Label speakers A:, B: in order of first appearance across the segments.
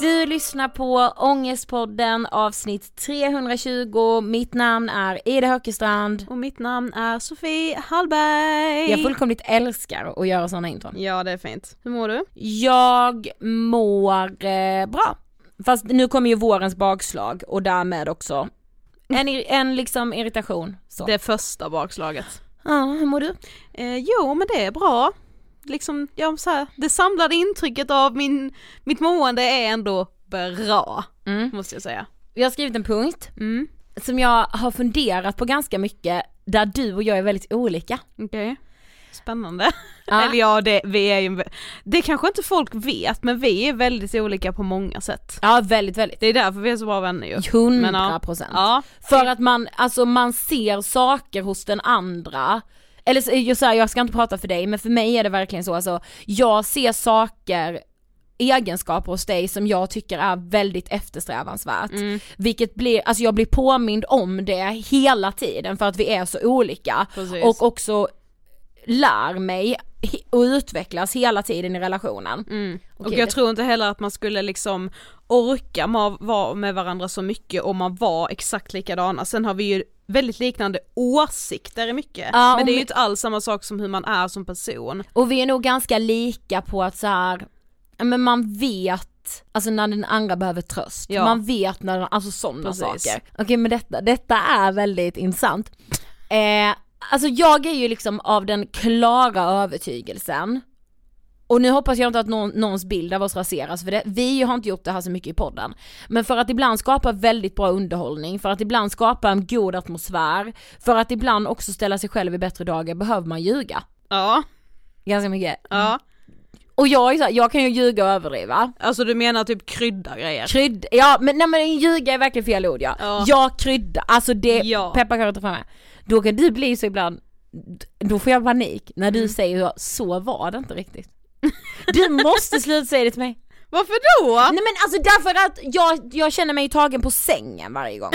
A: Du lyssnar på Ångestpodden avsnitt 320. Mitt namn är Ida Höckestrand.
B: Och mitt namn är Sofie Hallberg.
A: Jag fullkomligt älskar att göra sådana intron.
B: Ja det är fint. Hur mår du?
A: Jag mår eh, bra. Fast nu kommer ju vårens bakslag och därmed också en, en liksom irritation. Så.
B: Det första bakslaget.
A: Ja, hur mår du?
B: Eh, jo men det är bra. Liksom, ja, så här, det samlade intrycket av min, mitt mående är ändå bra,
A: Mm.
B: måste jag säga.
A: Jag har skrivit en punkt
B: Mm.
A: som jag har funderat på ganska mycket där du och jag är väldigt olika.
B: Okej. Spännande.
A: Ja.
B: Eller ja, det, vi är ju, det kanske inte folk vet, men vi är väldigt olika på många sätt.
A: Ja väldigt väldigt.
B: Det är därför vi är så bra vänner ju. Men
A: Hundra
B: ja.
A: procent.
B: Ja,
A: För att man, alltså man ser saker hos den andra eller så, jag, så här, jag ska inte prata för dig men för mig är det verkligen så alltså, jag ser saker egenskaper hos dig som jag tycker är väldigt eftersträvansvärt.
B: Mm.
A: Vilket blir, alltså jag blir påmind om det hela tiden för att vi är så olika.
B: Precis.
A: Och också lär mig och utvecklas hela tiden i relationen.
B: Mm. och
A: Okej,
B: jag tror inte heller att man skulle liksom orka vara med varandra så mycket om man var exakt likadana. Sen har vi ju väldigt liknande åsikter i mycket.
A: Ja,
B: men det är ju inte alls samma sak som hur man är som person.
A: Och vi är nog ganska lika på att så här, men man vet, alltså när den andra behöver tröst.
B: Ja.
A: Man vet när, den- alltså sådana saker. Okej men detta, detta är väldigt intressant. Eh, alltså jag är ju liksom av den klara övertygelsen och nu hoppas jag inte att någon, någons bild av oss raseras för det, vi har inte gjort det här så mycket i podden. Men för att ibland skapa väldigt bra underhållning, för att ibland skapa en god atmosfär, för att ibland också ställa sig själv i bättre dagar behöver man ljuga.
B: Ja,
A: Ganska mycket.
B: ja.
A: Och jag är så här, jag kan ju ljuga och överdriva.
B: Alltså du menar typ krydda grejer?
A: Krydd, ja men nej men ljuga är verkligen fel ord ja.
B: Ja.
A: Jag krydda, alltså det,
B: Ja.
A: pepparkakor framme. Då kan du bli så ibland, då får jag panik när
B: Mm.
A: du säger så var det inte riktigt. Du måste sluta säga det till mig.
B: Varför då?
A: Nej men alltså därför att jag, jag känner mig tagen på sängen varje gång.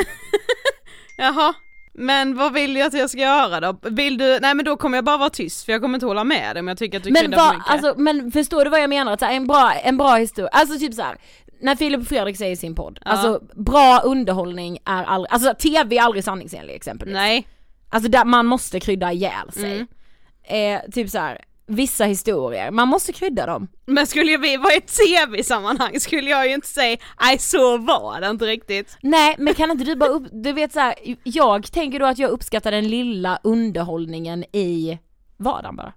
B: Jaha. Men vad vill du att jag ska göra då? Vill du, nej men då kommer jag bara vara tyst för jag kommer inte hålla med dig om jag tycker att du
A: Men,
B: kryddar för mycket.
A: alltså, men förstår du vad jag menar? Att så här, en, bra, en bra historia, alltså typ så här. när Filip och Fredrik säger i sin podd,
B: Ja.
A: alltså bra underhållning är aldrig, alltså tv är aldrig sanningsenlig exempelvis.
B: Nej.
A: Alltså där man måste krydda ihjäl sig.
B: Mm.
A: Eh, typ så här. Vissa historier, man måste krydda dem.
B: Men skulle vi vara i ett tv-sammanhang skulle jag ju inte säga nej så var det inte riktigt.
A: Nej men kan inte du bara upp, du vet så här, jag tänker då att jag uppskattar den lilla underhållningen i vardagen bara.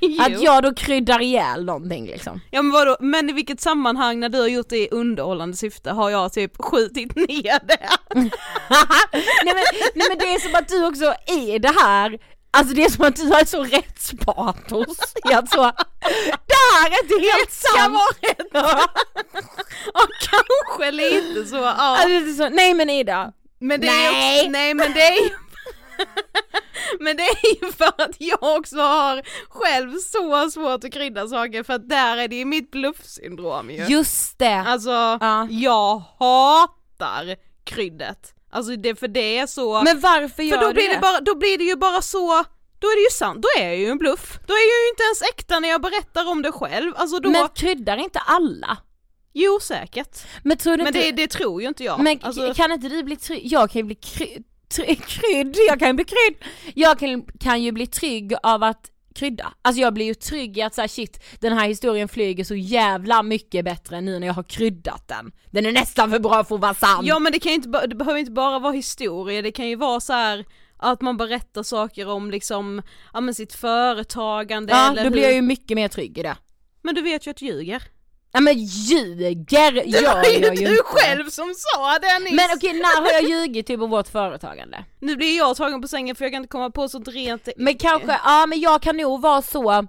A: Att jag då kryddar ihjäl någonting liksom.
B: Ja men vadå, men i vilket sammanhang när du har gjort det i underhållande syfte har jag typ skjutit ner det?
A: nej, men, nej men det är som att du också i det här, alltså det är som att du har ett så rättspatos i att så, det här är inte helt
B: Ska
A: sant.
B: vara rätt. Ja kanske lite så, ja.
A: Alltså, så, nej men Ida,
B: Men det
A: Nej.
B: är också, nej men det är Men det är ju för att jag också har själv så svårt att krydda saker för att där är det ju mitt bluffsyndrom ju.
A: just det.
B: Alltså,
A: Ja.
B: jag hatar kryddet. Alltså det, för det är så,
A: Men varför gör
B: för då
A: du
B: blir
A: det?
B: det bara, då blir det ju bara så då är det ju sant, då är jag ju en bluff. Då är jag ju inte ens äkta när jag berättar om det själv. Alltså då,
A: Men kryddar inte alla?
B: jo säkert.
A: Men tror du
B: Men
A: inte...
B: det, det tror ju inte jag.
A: Men
B: alltså,
A: kan inte du bli trygg? Jag kan ju bli kry... Try... krydd, jag kan ju bli krydd. Jag kan, kan ju bli trygg av att krydda. Alltså jag blir ju trygg i att säga shit, den här historien flyger så jävla mycket bättre nu när jag har kryddat den. Den är nästan för bra för att vara sann.
B: Ja men det kan ju inte, det behöver inte bara vara historia, det kan ju vara så här att man berättar saker om liksom, ja men sitt företagande
A: ja
B: eller
A: då blir
B: hur...
A: jag ju mycket mer trygg i det.
B: Men du vet ju att du ljuger.
A: Ja men ljuger gör jag ju inte.
B: du själv som sa det nyss!
A: Men okej, när har jag ljugit typ om vårt företagande?
B: Nu blir jag tagen på sängen för jag kan inte komma på sånt rent...
A: Men kanske, ja men jag kan nog vara så,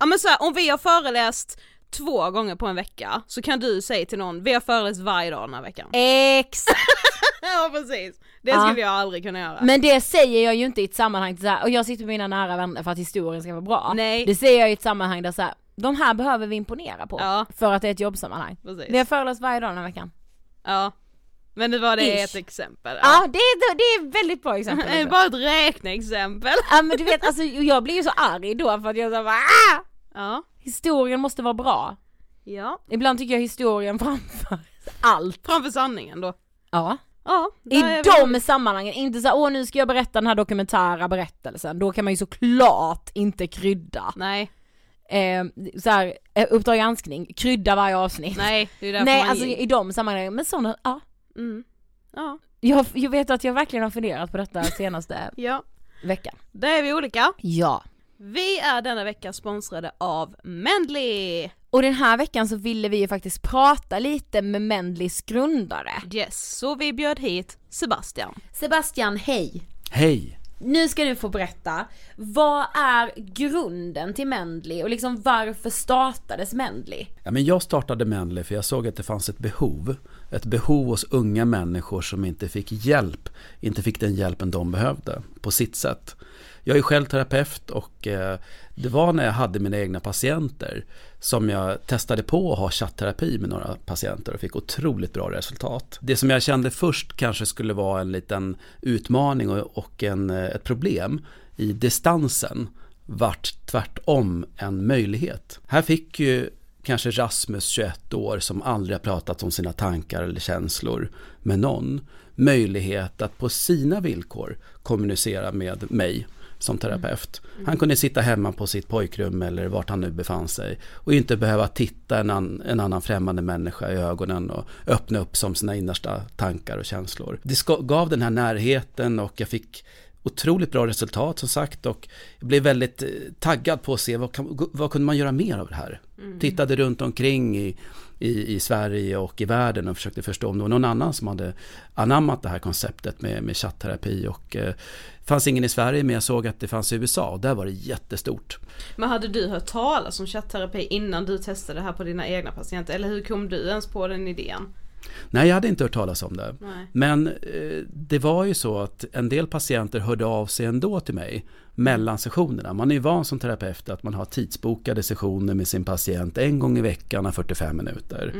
B: Ja men så här, om vi har föreläst två gånger på en vecka så kan du säga till någon, vi har föreläst varje dag den här veckan.
A: exakt.
B: ja precis, det
A: Ja.
B: skulle jag aldrig kunna göra.
A: Men det säger jag ju inte i ett sammanhang så här, och jag sitter med mina nära vänner för att historien ska vara bra.
B: Nej.
A: Det säger jag i ett sammanhang där så här, de här behöver vi imponera på.
B: Ja.
A: För att det är ett jobbsammanhang.
B: Precis.
A: Vi har föreläst varje dag den här veckan.
B: Ja. Men det var det
A: Ish.
B: ett exempel.
A: Ja, det, är, det är ett väldigt bra exempel.
B: Det är bara ett räkneexempel.
A: Ja men du vet, alltså jag blir ju så arg då för att jag så bara, ah!
B: Ja.
A: Historien måste vara bra.
B: Ja.
A: Ibland tycker jag historien framför allt.
B: Framför sanningen då.
A: Ja.
B: Ja.
A: I
B: är vi.
A: de sammanhangen, inte så här, åh nu ska jag berätta den här dokumentära berättelsen, då kan man ju såklart inte krydda.
B: Nej,
A: Eh, så här, Uppdrag granskning, krydda varje avsnitt.
B: nej det är
A: Nej
B: man
A: alltså i de sammanhangen, men sådana, ja.
B: Mm. Ja.
A: Jag, jag vet att jag verkligen har funderat på detta senaste
B: Ja.
A: veckan.
B: Där är vi olika.
A: Ja.
B: Vi är denna vecka sponsrade av Mendley.
A: Och den här veckan så ville vi ju faktiskt prata lite med Mendlys grundare.
B: Yes, så vi bjöd hit Sebastian.
A: Sebastian, hej!
C: Hej!
A: Nu ska du få berätta, vad är grunden till Mendley och liksom varför startades Mendley?
C: Ja, men jag startade Mendley för jag såg att det fanns ett behov. Ett behov hos unga människor som inte fick hjälp, inte fick den hjälpen de behövde på sitt sätt. Jag är själv terapeut och eh, det var när jag hade mina egna patienter som jag testade på att ha chattterapi med några patienter och fick otroligt bra resultat. Det som jag kände först kanske skulle vara en liten utmaning och, en, eh, ett problem i distansen vart tvärtom en möjlighet. Här fick ju kanske Rasmus, 21 år, som aldrig har pratat om sina tankar eller känslor med någon, möjlighet att på sina villkor kommunicera med mig som terapeut. Han kunde sitta hemma på sitt pojkrum eller vart han nu befann sig och inte behöva titta en, an, en annan främmande människa i ögonen och öppna upp som sina innersta tankar och känslor. Det gav den här närheten och jag fick otroligt bra resultat som sagt och jag blev väldigt eh, taggad på att se vad, kan, vad kunde man göra mer av det här. Tittade runt omkring i, i, i Sverige och i världen och försökte förstå om det var någon annan som hade anammat det här konceptet med, med chattterapi och eh, det fanns ingen i Sverige men jag såg att det fanns i USA och där var det jättestort.
B: Men hade du hört talas om chattterapi innan du testade det här på dina egna patienter? Eller hur kom du ens på den idén?
C: Nej, jag hade inte hört talas om det.
B: Nej.
C: Men eh, det var ju så att en del patienter hörde av sig ändå till mig mellan sessionerna. Man är ju van som terapeut att man har tidsbokade sessioner med sin patient en gång i veckan av 45 minuter.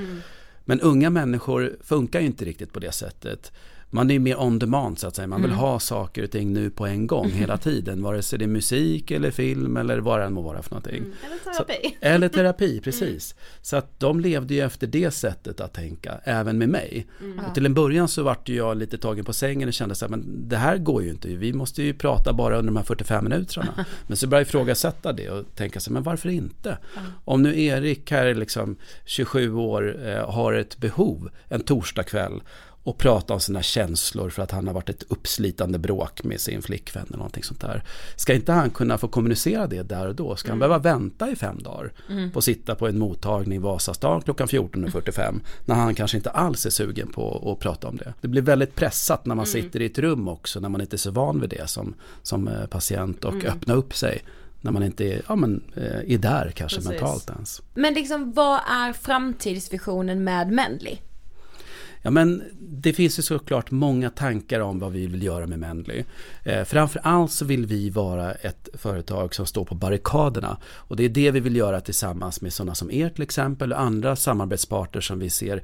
C: Men unga människor funkar ju inte riktigt på det sättet. Man är mer on demand så att säga. Man vill ha saker och ting nu på en gång hela tiden. Vare sig det är musik eller film eller vad det än må vara för någonting.
B: Eller
C: Så,
B: terapi?
C: eller terapi, precis. Så att de levde ju efter det sättet att tänka, även med mig. Och till en början så vart jag lite tagen på sängen och kände så här, men det här går ju inte, vi måste ju prata bara under de här 45 minuterna. Men så började jag ifrågasätta det och tänka så här, men varför inte? Om nu Erik här är liksom 27 år, eh, har ett behov en torsdagkväll och prata om sina känslor för att han har varit ett uppslitande bråk med sin flickvän eller någonting sånt där. Ska inte han kunna få kommunicera det där och då? Ska han behöva vänta i fem dagar på att sitta på en mottagning i Vasastan klockan 14.45 när han kanske inte alls är sugen på att prata om det? Det blir väldigt pressat när man sitter i ett rum också när man inte är så van vid det som, som eh, patient och öppna upp sig när man inte är, ja, men, eh, är där kanske
B: Precis.
C: mentalt ens.
A: Men liksom vad är framtidsvisionen med Mendley?
C: Ja, men det finns ju såklart många tankar om vad vi vill göra med Mendley. Eh, framför allt så vill vi vara ett företag som står på barrikaderna. Och det är det vi vill göra tillsammans med sådana som er till exempel och andra samarbetspartner som vi ser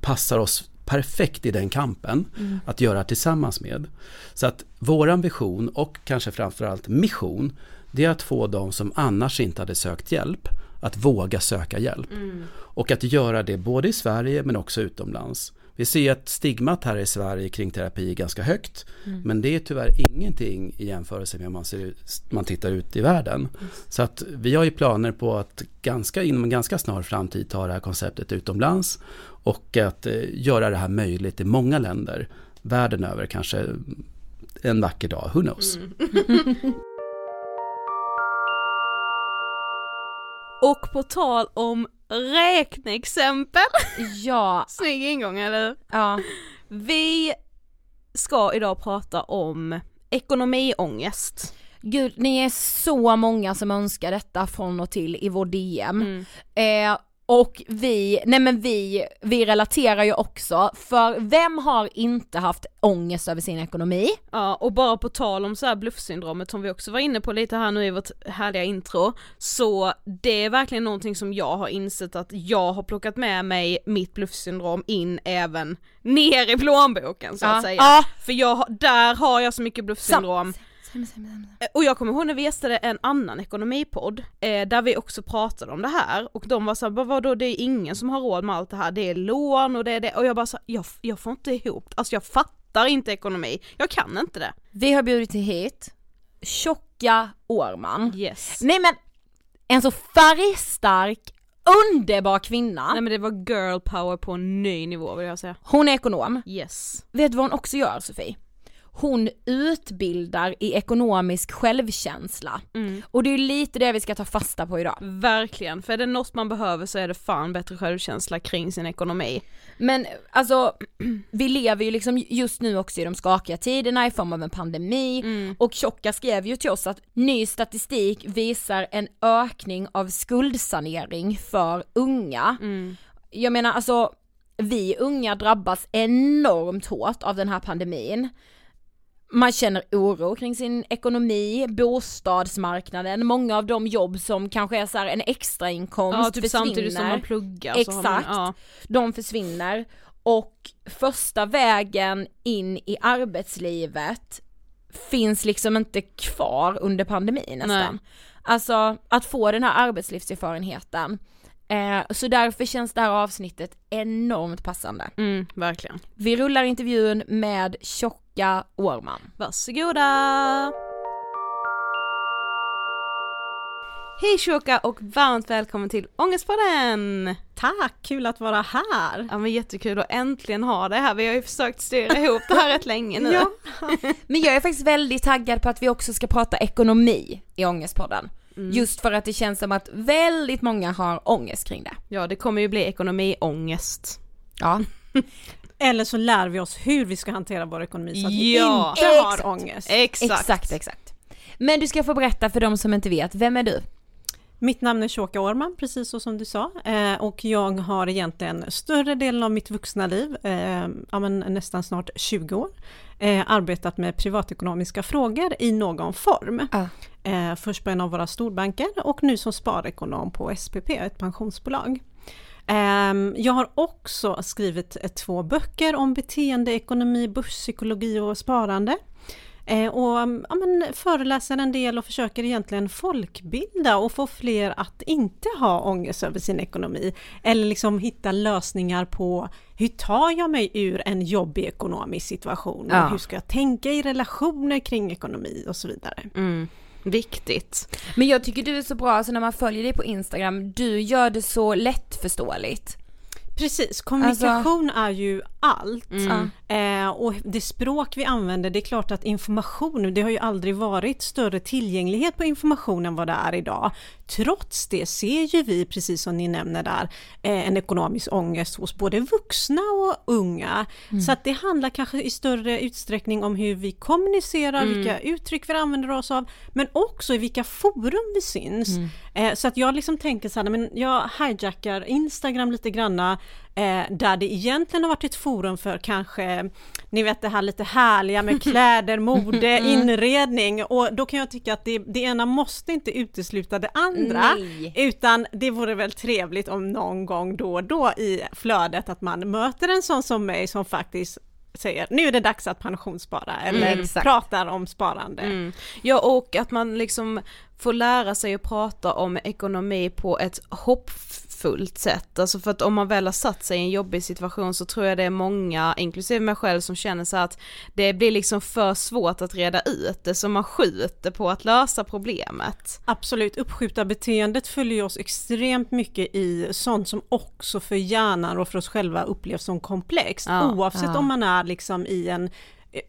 C: passar oss perfekt i den kampen att göra tillsammans med. Så att våran vision och kanske framförallt mission det är att få de som annars inte hade sökt hjälp att våga söka hjälp. Och att göra det både i Sverige men också utomlands. Vi ser att stigmat här i Sverige kring terapi är ganska högt. Men det är tyvärr ingenting i jämförelse med om man, ser, man tittar ut i världen. Så att vi har ju planer på att ganska, inom en ganska snar framtid ta det här konceptet utomlands. Och att eh, göra det här möjligt i många länder. Världen över kanske en vacker dag, who knows.
B: Och på tal om räkneexempel,
A: Ja,
B: snygg ingång eller hur?
A: ja.
B: Vi ska idag prata om ekonomiångest.
A: Gud, ni är så många som önskar detta från och till i vår DM. Eh, och vi, nej men vi, vi relaterar ju också, för vem har inte haft ångest över sin ekonomi?
B: Ja, och bara på tal om så här bluffsyndromet som vi också var inne på lite här nu i vårt härliga intro, så det är verkligen någonting som jag har insett att jag har plockat med mig mitt bluffsyndrom in även ner i plånboken så att
A: Ja.
B: säga.
A: Ja.
B: För jag, där har jag så mycket bluffsyndrom. Eh, Och jag kommer ihåg när vi gästade en annan ekonomipodd, eh, där vi också pratade om det här, och de var såhär, "Vad- vadå det är ingen som har råd med allt det här, det är lån och det är det, och jag bara så, jag, jag får inte ihop, alltså jag fattar inte ekonomi, jag kan inte det.
A: Vi har bjudit hit Tjocka Årman.
B: Yes.
A: Nej men, en så färgstark, underbar kvinna.
B: Nej men det var girl power på en ny nivå vill jag säga.
A: Hon är ekonom.
B: Yes.
A: Vet du vad hon också gör Sofie? Hon utbildar i ekonomisk självkänsla. Och det är lite det vi ska ta fasta på idag.
B: Verkligen, för är det något man behöver så är det fan bättre självkänsla kring sin ekonomi.
A: Men alltså, vi lever ju liksom just nu också i de skakiga tiderna i form av en pandemi och Tjocka skrev ju till oss att ny statistik visar en ökning av skuldsanering för unga. Jag menar alltså, vi unga drabbas enormt hårt av den här pandemin. Man känner oro kring sin ekonomi, bostadsmarknaden, många av de jobb som kanske är så en extrainkomst
B: Ja, typ
A: försvinner.
B: samtidigt som man pluggar så har man,
A: Exakt.
B: ja.
A: De försvinner och första vägen in i arbetslivet finns liksom inte kvar under pandemin nästan.
B: Nej.
A: Alltså att få den här arbetslivserfarenheten. Eh, så därför känns det här avsnittet enormt passande.
B: Mm, verkligen.
A: Vi rullar intervjun med Tjocka Årman.
B: Varsågoda! Hej Shoka och varmt välkommen till Ångestpodden!
D: Tack, kul att vara här.
B: Ja men jättekul att äntligen ha det här, vi har ju försökt styra ihop det här rätt länge nu.
D: Ja.
A: Men jag är faktiskt väldigt taggad på att vi också ska prata ekonomi i Ångestpodden. Just för att det känns som att väldigt många har ångest kring det.
B: ja det kommer ju bli ekonomiångest.
A: Ja.
D: Eller så lär vi oss hur vi ska hantera vår ekonomi så att
B: Ja.
D: vi inte har
A: Exakt.
D: ångest.
B: Exakt!
A: Exakt, exakt. Men du ska få berätta för de som inte vet, vem är du?
D: Mitt namn är Shoka Årman, precis så som du sa. Eh, och jag har egentligen större delen av mitt vuxna liv, eh, ja, men nästan snart 20 år, eh, arbetat med privatekonomiska frågor i någon form.
A: Ja.
D: Eh, först på en av våra storbanker och nu som sparekonom på SPP, ett pensionsbolag. Ehm, Jag har också skrivit eh, två böcker om beteendeekonomi, börspsykologi och sparande. Eh, Och mm, ja, men, föreläser en del och försöker egentligen folkbilda och få fler att inte ha ångest över sin ekonomi. Eller liksom hitta lösningar på hur tar jag mig ur en jobbig ekonomisk situation?
A: Ja.
D: Hur ska jag tänka i relationer kring ekonomi och så vidare.
B: Mm. Viktigt.
A: Men jag tycker du är så bra, alltså när man följer dig på Instagram, du gör det så lättförståeligt.
D: Precis, kommunikation är ju allt.
A: Mm.
D: Eh, och det språk vi använder, det är klart att information, det har ju aldrig varit större tillgänglighet på information än vad det är idag. Trots det ser ju vi, precis som ni nämner där, eh, en ekonomisk ångest hos både vuxna och unga. Så att det handlar kanske i större utsträckning om hur vi kommunicerar, vilka uttryck vi använder oss av, men också i vilka forum vi syns. Eh, så att jag liksom tänker så här, men jag hijackar Instagram lite granna, eh, där det egentligen har varit ett forum för kanske, ni vet det här lite härliga med kläder, mode, inredning och då kan jag tycka att det, det ena måste inte utesluta det andra,
A: Nej.
D: utan det vore väl trevligt om någon gång då och då i flödet att man möter en sån som mig som faktiskt säger nu är det dags att pensionsspara eller
A: Mm,
D: pratar om sparande.
B: Mm. Ja och att man liksom får lära sig att prata om ekonomi på ett hoppfullt sätt. Alltså för att om man väl har satt sig i en jobbig situation så tror jag det är många, inklusive mig själv, som känner så att det blir liksom för svårt att reda ut det så man skjuter på att lösa problemet.
D: Absolut, uppskjuta beteendet följer oss extremt mycket i sånt som också för hjärnan och för oss själva upplevs som komplext.
B: Ja,
D: oavsett
A: ja.
D: om man är liksom i en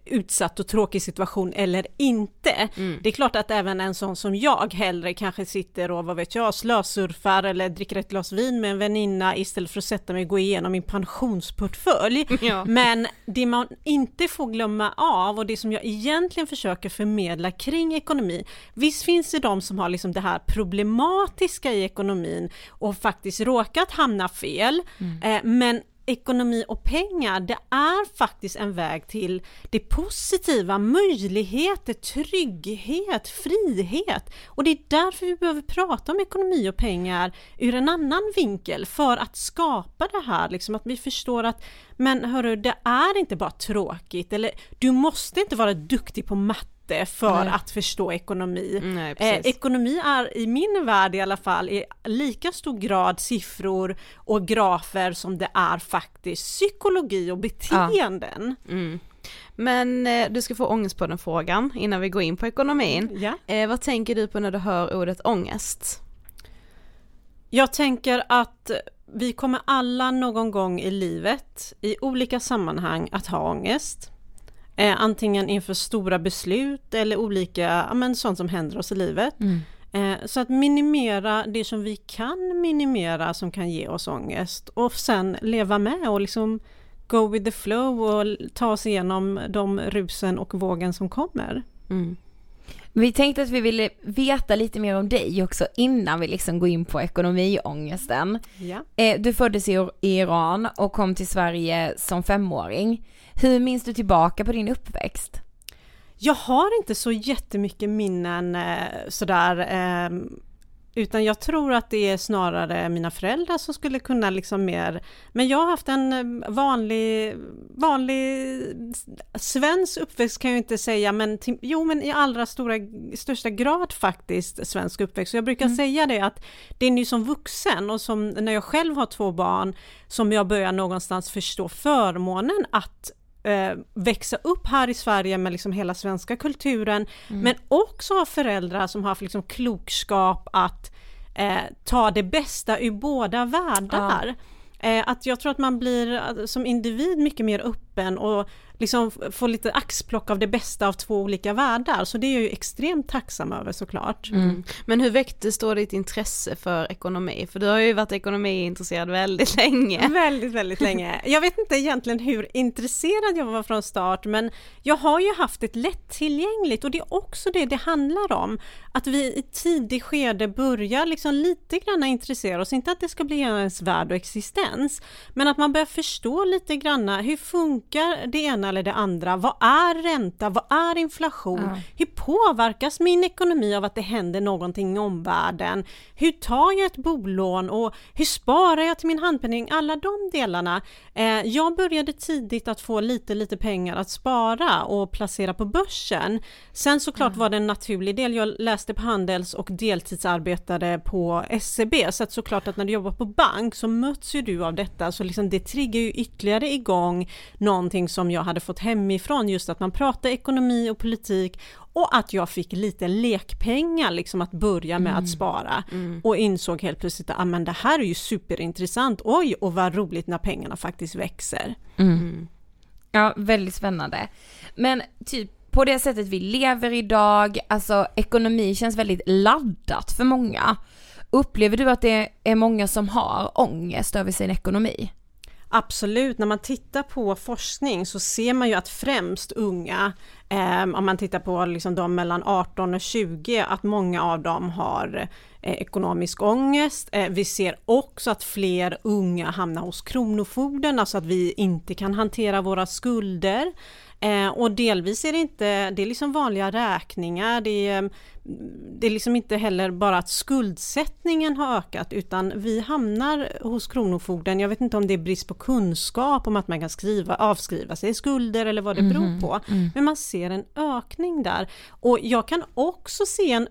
D: utsatt och tråkig situation eller inte. Mm. Det är klart att även en sån som jag hellre kanske sitter och vad vet jag, slösurfar eller dricker ett glas vin med en väninna istället för att sätta mig och gå igenom min pensionsportfölj. Ja. Men det man inte får glömma av och det som jag egentligen försöker förmedla kring ekonomi, visst finns det de som har liksom det här problematiska i ekonomin och faktiskt råkat hamna fel, mm. eh, men ekonomi och pengar, det är faktiskt en väg till det positiva, möjligheter, trygghet, frihet. Och det är därför vi behöver prata om ekonomi och pengar ur en annan vinkel för att skapa det här, liksom att vi förstår att men hörru, det är inte bara tråkigt eller du måste inte vara duktig på matte inte för Nej. att förstå ekonomi. Nej, eh, ekonomi är i min värld i alla fall i lika stor grad siffror och grafer som det är faktiskt psykologi och beteenden.
B: Ja. Mm. Men eh, du ska få ångest på den frågan innan vi går in på ekonomin. Ja. Eh, vad tänker du på när du hör ordet ångest?
D: Jag tänker att vi kommer alla någon gång i livet i olika sammanhang att ha ångest. Eh, antingen inför stora beslut eller olika, ja men sånt som händer oss i livet. Mm. Eh, så att minimera det som vi kan minimera som kan ge oss ångest och sen leva med och liksom go with the flow och ta oss igenom de rusen och vågen som kommer. Mm.
A: Vi tänkte att vi ville veta lite mer om dig också innan vi liksom går in på ekonomiångesten. Ja. Eh, du föddes i Iran och kom till Sverige som femåring. Hur minns du tillbaka på din uppväxt?
D: Jag har inte så jättemycket minnen eh, sådär eh, utan jag tror att det är snarare mina föräldrar som skulle kunna liksom mer... Men jag har haft en eh, vanlig, vanlig svensk uppväxt kan jag inte säga, men till, jo men i allra stora, största grad faktiskt svensk uppväxt. Så jag brukar mm. säga det att det är nu som vuxen och som när jag själv har två barn som jag börjar någonstans förstå förmånen att eh, växa upp här i Sverige med liksom hela svenska kulturen, mm. men också ha föräldrar som har liksom klokskap att eh, ta det bästa ur båda världar. Ja. Eh, att jag tror att man blir eh, som individ mycket mer öppen och liksom få lite axplock av det bästa av två olika världar. Så det är jag ju extremt tacksam över såklart. Mm.
B: Men hur väcktes då ditt intresse för ekonomi? För du har ju varit ekonomiintresserad väldigt länge.
D: Väldigt, väldigt länge. Jag vet inte egentligen hur intresserad jag var från start men jag har ju haft ett lättillgängligt och det är också det det handlar om. Att vi i tidig skede börjar liksom lite grann intressera oss, inte att det ska bli ens värld och existens, men att man börjar förstå lite granna hur funkar det ena eller det andra. Vad är ränta? Vad är inflation? Ja. Hur påverkas min ekonomi av att det händer någonting i omvärlden? Hur tar jag ett bolån och hur sparar jag till min handpenning? Alla de delarna. Eh, jag började tidigt att få lite, lite pengar att spara och placera på börsen. Sen såklart ja. var det en naturlig del. Jag läste på Handels och deltidsarbetade på SEB så att såklart att när du jobbar på bank så möts ju du av detta så liksom det triggar ju ytterligare igång någonting som jag hade hade fått hemifrån, just att man pratar ekonomi och politik och att jag fick lite lekpengar liksom att börja med mm. att spara mm. och insåg helt plötsligt att ah, men det här är ju superintressant, oj och vad roligt när pengarna faktiskt växer. Mm. mm.
A: Ja, väldigt spännande. Men typ på det sättet vi lever idag, alltså ekonomi känns väldigt laddat för många. Upplever du att det är många som har ångest över sin ekonomi?
D: Absolut, när man tittar på forskning så ser man ju att främst unga, eh, om man tittar på liksom de mellan 18 och 20, att många av dem har eh, ekonomisk ångest. Eh, vi ser också att fler unga hamnar hos Kronofogden, alltså att vi inte kan hantera våra skulder. Eh, och delvis är det inte, det är liksom vanliga räkningar, det är, det är liksom inte heller bara att skuldsättningen har ökat utan vi hamnar hos Kronofogden, jag vet inte om det är brist på kunskap om att man kan skriva, avskriva sig skulder eller vad det beror mhm, på. Mm. Men man ser en ökning där. Och jag kan också se en,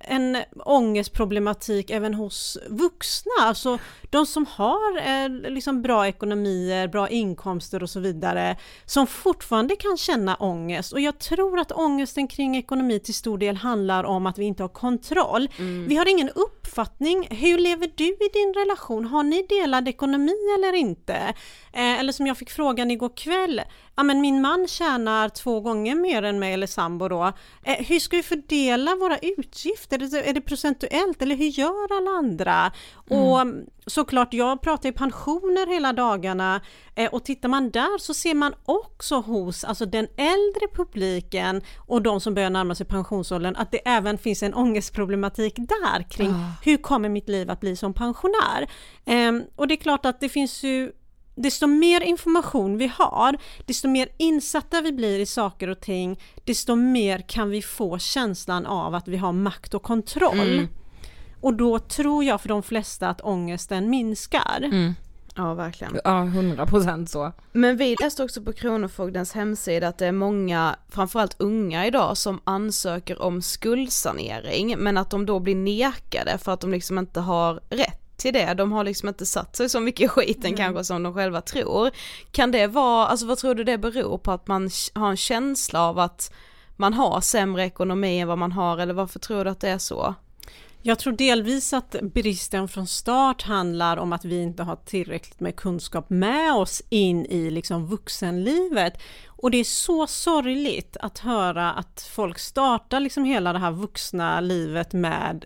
D: en ångestproblematik även hos vuxna, alltså de som har eh, liksom bra ekonomier, bra inkomster och så vidare, som fortfarande kan känna ångest. Och jag tror att ångesten kring ekonomi till stor del handlar om att vi inte har kontroll. Mm. Vi har ingen upp uppfattning. Hur lever du i din relation? Har ni delad ekonomi eller inte? Eh, eller som jag fick frågan igår kväll, ja men min man tjänar två gånger mer än mig eller sambo då. Eh, hur ska vi fördela våra utgifter? Är det, är det procentuellt eller hur gör alla andra? Mm. Och såklart, jag pratar ju pensioner hela dagarna eh, och tittar man där så ser man också hos alltså den äldre publiken och de som börjar närma sig pensionsåldern att det även finns en ångestproblematik där kring oh. hur kommer mitt liv att bli som pensionär? Eh, och det är klart att det finns ju desto mer information vi har, desto mer insatta vi blir i saker och ting, desto mer kan vi få känslan av att vi har makt och kontroll. Mm. Och då tror jag för de flesta att ångesten minskar. Mm.
B: Ja verkligen.
A: Ja, hundra procent så.
B: Men vi läste också på Kronofogdens hemsida att det är många, framförallt unga idag, som ansöker om skuldsanering men att de då blir nekade för att de liksom inte har rätt till det, de har liksom inte satt sig så mycket i skiten mm. kanske som de själva tror. Kan det vara, alltså vad tror du det beror på att man har en känsla av att man har sämre ekonomi än vad man har eller varför tror du att det är så?
D: Jag tror delvis att bristen från start handlar om att vi inte har tillräckligt med kunskap med oss in i liksom vuxenlivet. Och det är så sorgligt att höra att folk startar liksom hela det här vuxna livet med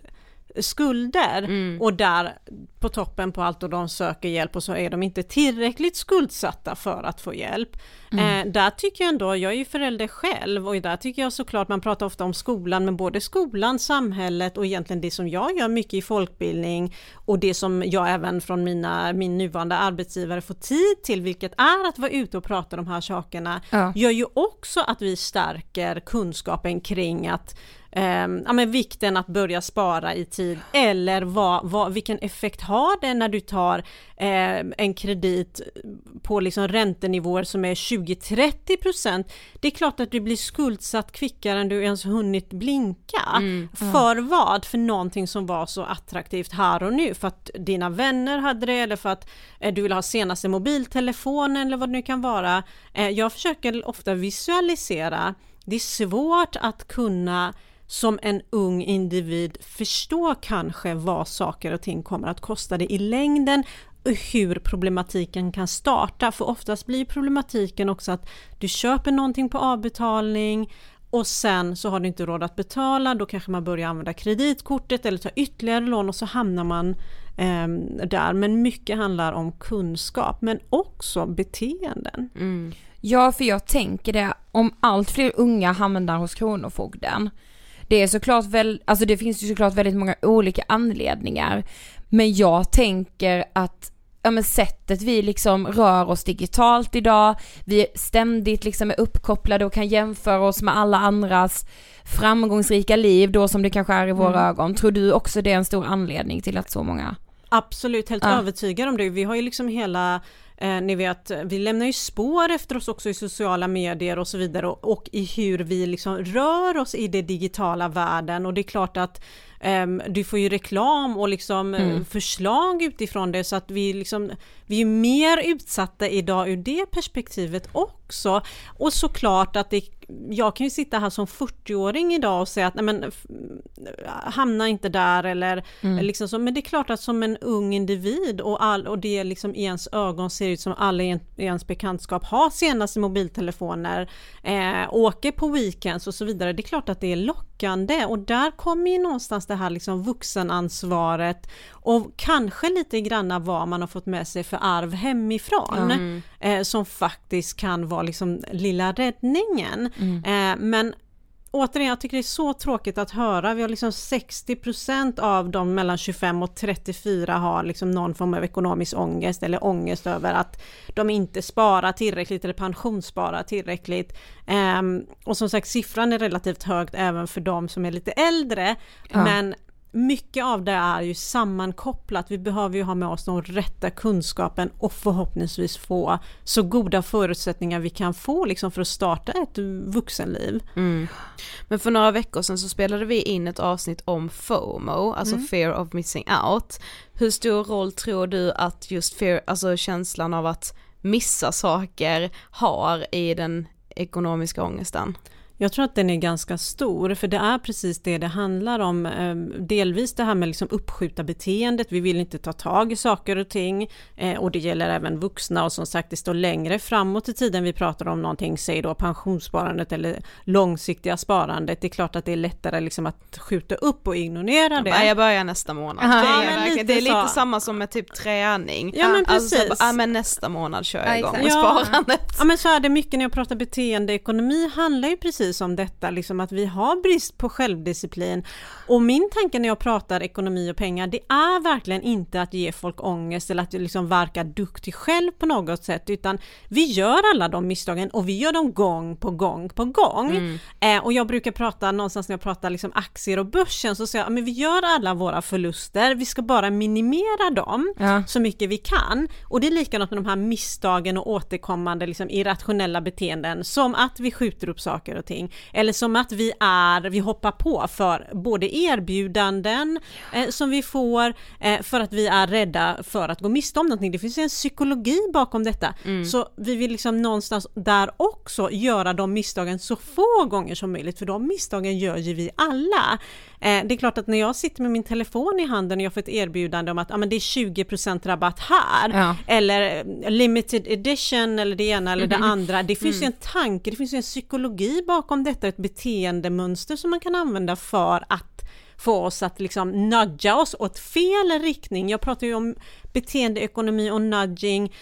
D: skulder mm. och där på toppen på allt och de söker hjälp och så är de inte tillräckligt skuldsatta för att få hjälp. Mm. Eh, där tycker jag ändå, jag är ju förälder själv och där tycker jag såklart, man pratar ofta om skolan, men både skolan, samhället och egentligen det som jag gör mycket i folkbildning och det som jag även från mina, min nuvarande arbetsgivare får tid till, vilket är att vara ute och prata de här sakerna, ja. gör ju också att vi stärker kunskapen kring att eh, ja, men vikten att börja spara i tid eller vad, vad, vilken effekt har det när du tar eh, en kredit på liksom räntenivåer som är 20-30% Det är klart att du blir skuldsatt kvickare än du ens hunnit blinka. Mm. För vad? För någonting som var så attraktivt här och nu. För att dina vänner hade det eller för att eh, du vill ha senaste mobiltelefonen eller vad det nu kan vara. Eh, jag försöker ofta visualisera det är svårt att kunna som en ung individ förstå kanske vad saker och ting kommer att kosta dig i längden och hur problematiken kan starta. För oftast blir problematiken också att du köper någonting på avbetalning och sen så har du inte råd att betala, då kanske man börjar använda kreditkortet eller ta ytterligare lån och så hamnar man eh, där. Men mycket handlar om kunskap men också beteenden.
A: Mm. Ja, för jag tänker det, om allt fler unga hamnar hos Kronofogden det är såklart väl, alltså det finns ju såklart väldigt många olika anledningar. Men jag tänker att ja men sättet vi liksom rör oss digitalt idag, vi ständigt liksom är uppkopplade och kan jämföra oss med alla andras framgångsrika liv då som det kanske är i våra mm. ögon. Tror du också det är en stor anledning till att så många
D: Absolut, helt ja. övertygad om det. Vi har ju liksom hela Eh, ni vet, vi lämnar ju spår efter oss också i sociala medier och så vidare och, och i hur vi liksom rör oss i den digitala världen och det är klart att Um, du får ju reklam och liksom eh, mm. förslag utifrån det så att vi liksom vi är mer utsatta idag ur det perspektivet också. Och såklart att det, jag kan ju sitta här som 40-åring idag och säga att nej men hamna inte där eller mm. liksom så, men det är klart att som en ung individ och, all, och det liksom i ens ögon ser ut som alla i ens bekantskap har senaste mobiltelefoner, eh, åker på weekends och så vidare. Det är klart att det är lockande och där kommer ju någonstans det här liksom vuxenansvaret och kanske lite granna vad man har fått med sig för arv hemifrån mm. eh, som faktiskt kan vara liksom lilla räddningen. Mm. Eh, men återigen, jag tycker det är så tråkigt att höra. Vi har liksom 60% av de mellan 25 och 34 har liksom någon form av ekonomisk ångest eller ångest över att de inte sparar tillräckligt eller pensionssparar tillräckligt. Um, och som sagt siffran är relativt högt även för de som är lite äldre. Ja. Men mycket av det är ju sammankopplat. Vi behöver ju ha med oss den rätta kunskapen och förhoppningsvis få så goda förutsättningar vi kan få liksom för att starta ett vuxenliv.
B: Mm. Men för några veckor sedan så spelade vi in ett avsnitt om FOMO, alltså mm. fear of missing out. Hur stor roll tror du att just fear, alltså känslan av att missa saker har i den ekonomiska ångesten?
D: Jag tror att den är ganska stor, för det är precis det det handlar om. Ehm, delvis det här med liksom uppskjuta beteendet, vi vill inte ta tag i saker och ting. Eh, och det gäller även vuxna och som sagt det står längre framåt i tiden vi pratar om någonting, säg då pensionssparandet eller långsiktiga sparandet. Det är klart att det är lättare liksom att skjuta upp och ignorera det.
B: Jag börjar nästa månad.
D: Aha,
B: det, är,
D: lite
B: det är lite
D: så.
B: samma som med typ träning.
D: Ja, men
B: Alltså, så
D: precis.
B: bara, ja men nästa månad kör jag
A: Ja,
B: igång
D: Ja.
B: sparandet.
D: Ja men så är det mycket när jag pratar beteendeekonomi handlar ju precis om detta, liksom att vi har brist på självdisciplin. Och min tanke när jag pratar ekonomi och pengar, det är verkligen inte att ge folk ångest eller att liksom verka duktig själv på något sätt, utan vi gör alla de misstagen och vi gör dem gång på gång på gång. Eh, och jag brukar prata någonstans när jag pratar liksom aktier och börsen så säger jag, men vi gör alla våra förluster, vi ska bara minimera dem
A: Ja.
D: så mycket vi kan. Och det är likadant med de här misstagen och återkommande liksom, irrationella beteenden som att vi skjuter upp saker och ting eller som att vi är, vi hoppar på för både erbjudanden eh, som vi får eh, för att vi är rädda för att gå miste om någonting. Det finns en psykologi bakom detta. Så vi vill liksom någonstans där också göra de misstagen så få gånger som möjligt för de misstagen gör ju vi alla. Eh, det är klart att när jag sitter med min telefon i handen och jag får ett erbjudande om att ah, men det är 20% rabatt här
A: Ja.
D: eller eh, limited edition eller det ena eller det andra. Det finns ju en tanke, det finns ju en psykologi bakom detta, ett beteendemönster som man kan använda för att få oss att liksom nudga oss åt fel riktning. Jag pratar ju om beteendeekonomi och nudging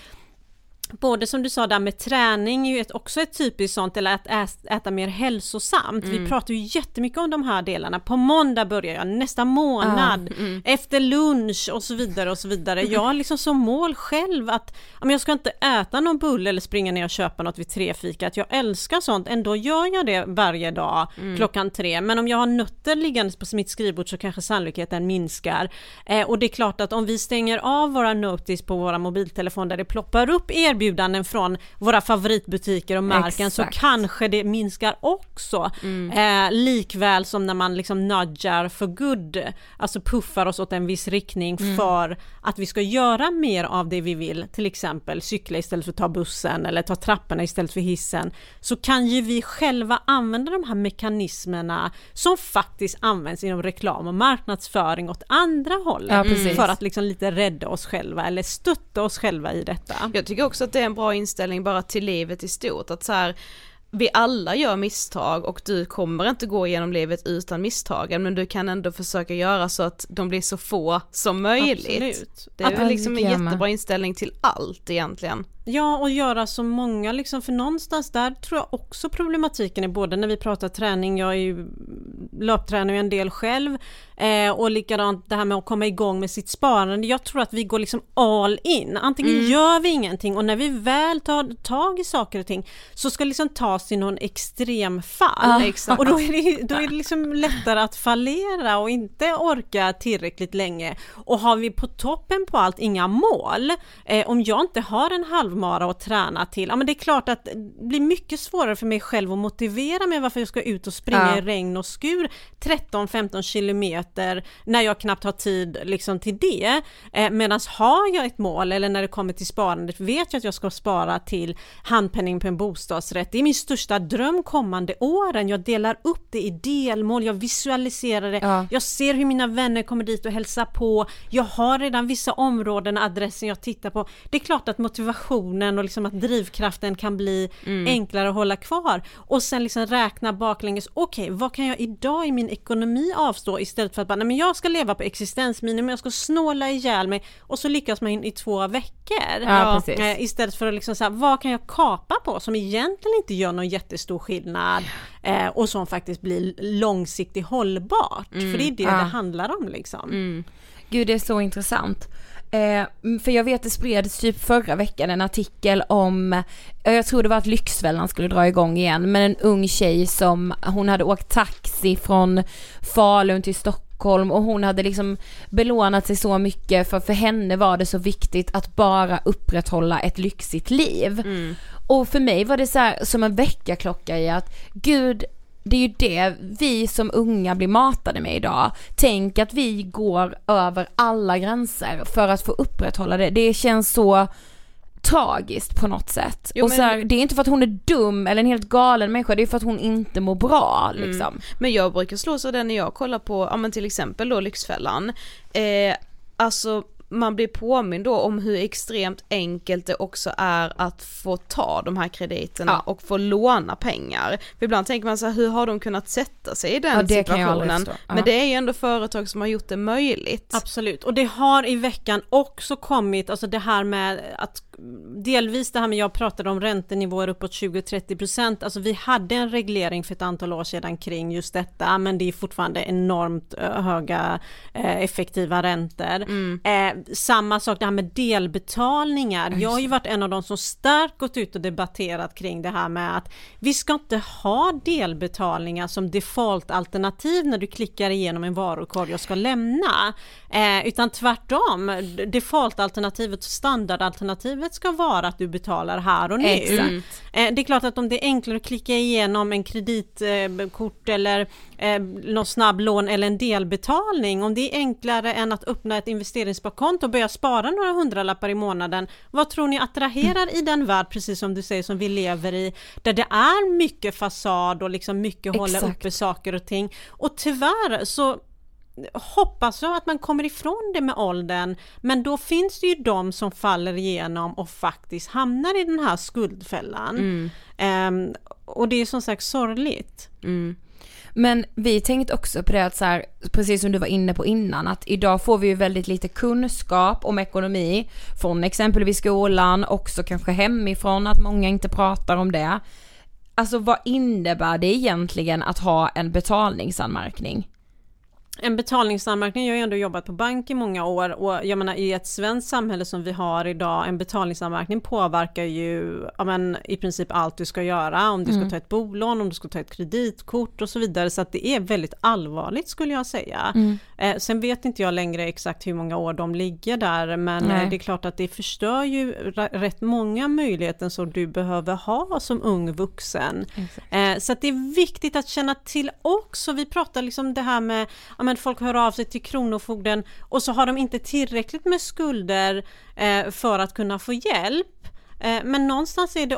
D: Både som du sa där med träning är ju ett, också ett typiskt sånt, eller att äta, mer hälsosamt. Vi pratar ju jättemycket om de här delarna. På måndag börjar jag, nästa månad, efter lunch och så vidare och så vidare. Jag har liksom som mål själv att men jag ska inte äta någon bulle eller springa ner och köpa något vid trefikat. Jag älskar sånt, ändå gör jag det varje dag klockan tre. Men om jag har nötter liggandes på mitt skrivbord så kanske sannolikheten minskar. Eh, och det är klart att om vi stänger av våra notice på våra mobiltelefoner där det ploppar upp erbjudanden från våra favoritbutiker och märken så
A: Exakt.
D: kanske det minskar också. Eh, likväl som när man liksom nudgar för good, alltså puffar oss åt en viss riktning för att vi ska göra mer av det vi vill, till exempel cykla istället för att ta bussen eller ta trapporna istället för hissen, så kan ju vi själva använda de här mekanismerna som faktiskt används inom reklam och marknadsföring åt andra hållet
A: Ja,
D: för att liksom lite rädda oss själva eller stötta oss själva i detta.
B: Jag tycker också att det är en bra inställning bara till livet i stort, att så här vi alla gör misstag och du kommer inte gå igenom livet utan misstagen men du kan ändå försöka göra så att de blir så få som möjligt.
D: Absolut.
B: Det är väl liksom en jättebra inställning till allt egentligen.
D: Ja, och göra så många liksom, för någonstans där tror jag också problematiken är både när vi pratar träning, jag är ju löptränare en del själv eh, och likadant det här med att komma igång med sitt sparande. Jag tror att vi går liksom all in. Antingen
B: Mm.
D: gör vi ingenting och när vi väl tar tag i saker och ting så ska det liksom tas till någon extremfall.
B: Ja.
D: Och då är, det, då är det liksom lättare att fallera och inte orka tillräckligt länge. Och har vi på toppen på allt inga mål, eh, om jag inte har en halvmara att träna till, ja men det är klart att det blir mycket svårare för mig själv att motivera mig varför jag ska ut och springa
A: Ja.
D: i regn och skur 13-15 kilometer när jag knappt har tid liksom till det. Eh, Medan har jag ett mål eller när det kommer till sparandet vet jag att jag ska spara till handpenning på en bostadsrätt. Det är min största dröm kommande åren. Jag delar upp det i delmål, jag visualiserar det,
A: Ja.
D: jag ser hur mina vänner kommer dit och hälsar på. Jag har redan vissa områden och adressen jag tittar på. Det är klart att motivationen och liksom att drivkraften kan bli enklare att hålla kvar. Och sen liksom räkna baklänges, okej vad kan jag idag i min ekonomi avstå istället för att bara, nej men jag ska leva på existensminimum, jag ska snåla ihjäl mig och så lyckas man i två veckor.
A: Ja, precis.
D: Eh, istället för att liksom säga, vad kan jag kapa på som egentligen inte gör någon jättestor skillnad eh, och som faktiskt blir långsiktigt hållbart. För det är det
A: ja.
D: det handlar om liksom.
A: Gud det är så intressant. Eh, för jag vet det spreds typ förra veckan en artikel om, eh, jag tror det var att Lyxfällan skulle dra igång igen, men en ung tjej som, hon hade åkt taxi från Falun till Stockholm och hon hade liksom belånat sig så mycket för för henne var det så viktigt att bara upprätthålla ett lyxigt liv. Och för mig var det så här, som en väckarklocka i att gud det är ju det vi som unga blir matade med idag. Tänk att vi går över alla gränser för att få upprätthålla det. Det känns så tragiskt på något sätt.
B: Jo,
A: och
B: men-
A: så här, det är inte för att hon är dum eller en helt galen människa, det är för att hon inte mår bra liksom.
B: Mm. Men jag brukar slås av det när jag kollar på, ja men till exempel då Lyxfällan. Eh, alltså man blir påmind då om hur extremt enkelt det också är att få ta de här krediterna
A: Ja.
B: och få låna pengar. För ibland tänker man så här, hur har de kunnat sätta sig i den
A: Ja,
B: situationen?
A: Ja.
B: Men det är ju ändå företag som har gjort det möjligt.
D: Absolut, och det har i veckan också kommit, alltså det här med att delvis det här med jag pratade om räntenivåer uppåt 20-30%, alltså vi hade en reglering för ett antal år sedan kring just detta, men det är fortfarande enormt eh, höga eh, effektiva räntor. Eh, samma sak det här med delbetalningar, jag har ju varit en av de som starkt gått ut och debatterat kring det här med att vi ska inte ha delbetalningar som defaultalternativ när du klickar igenom en varukorg och ska lämna. Eh, utan tvärtom, defaultalternativet, standardalternativet ska vara att du betalar här och nu.
A: Exakt.
D: Eh, det är klart att om det är enklare att klicka igenom en kreditkort eller eh, någon snabb lån eller en delbetalning, om det är enklare än att öppna ett investeringssparkonto och börja spara några hundralappar i månaden, vad tror ni attraherar i den värld, precis som du säger, som vi lever i, där det är mycket fasad och liksom mycket hålla
A: Exakt.
D: uppe saker och ting. Och tyvärr så hoppas jag att man kommer ifrån det med åldern, men då finns det ju de som faller igenom och faktiskt hamnar i den här skuldfällan. Ehm, och det är som sagt sorgligt.
A: Men vi tänkte också på det att så här, precis som du var inne på innan, att idag får vi ju väldigt lite kunskap om ekonomi från exempelvis skolan, också kanske hemifrån, att många inte pratar om det. Alltså vad innebär det egentligen att ha en betalningsanmärkning?
D: En betalningsanmärkning, jag har ju ändå jobbat på bank i många år och jag menar i ett svenskt samhälle som vi har idag, en betalningsanmärkning påverkar ju ja, men, i princip allt du ska göra, om du ska ta ett bolån, om du ska ta ett kreditkort och så vidare, så att det är väldigt allvarligt skulle jag säga. Eh, sen vet inte jag längre exakt hur många år de ligger där, men
A: Nej.
D: eh, det är klart att det förstör ju rätt många möjligheter som du behöver ha som ung vuxen. Eh, så det är viktigt att känna till också, vi pratar liksom det här med, ja men folk hör av sig till Kronofogden och så har de inte tillräckligt med skulder eh, för att kunna få hjälp. Eh, men någonstans är det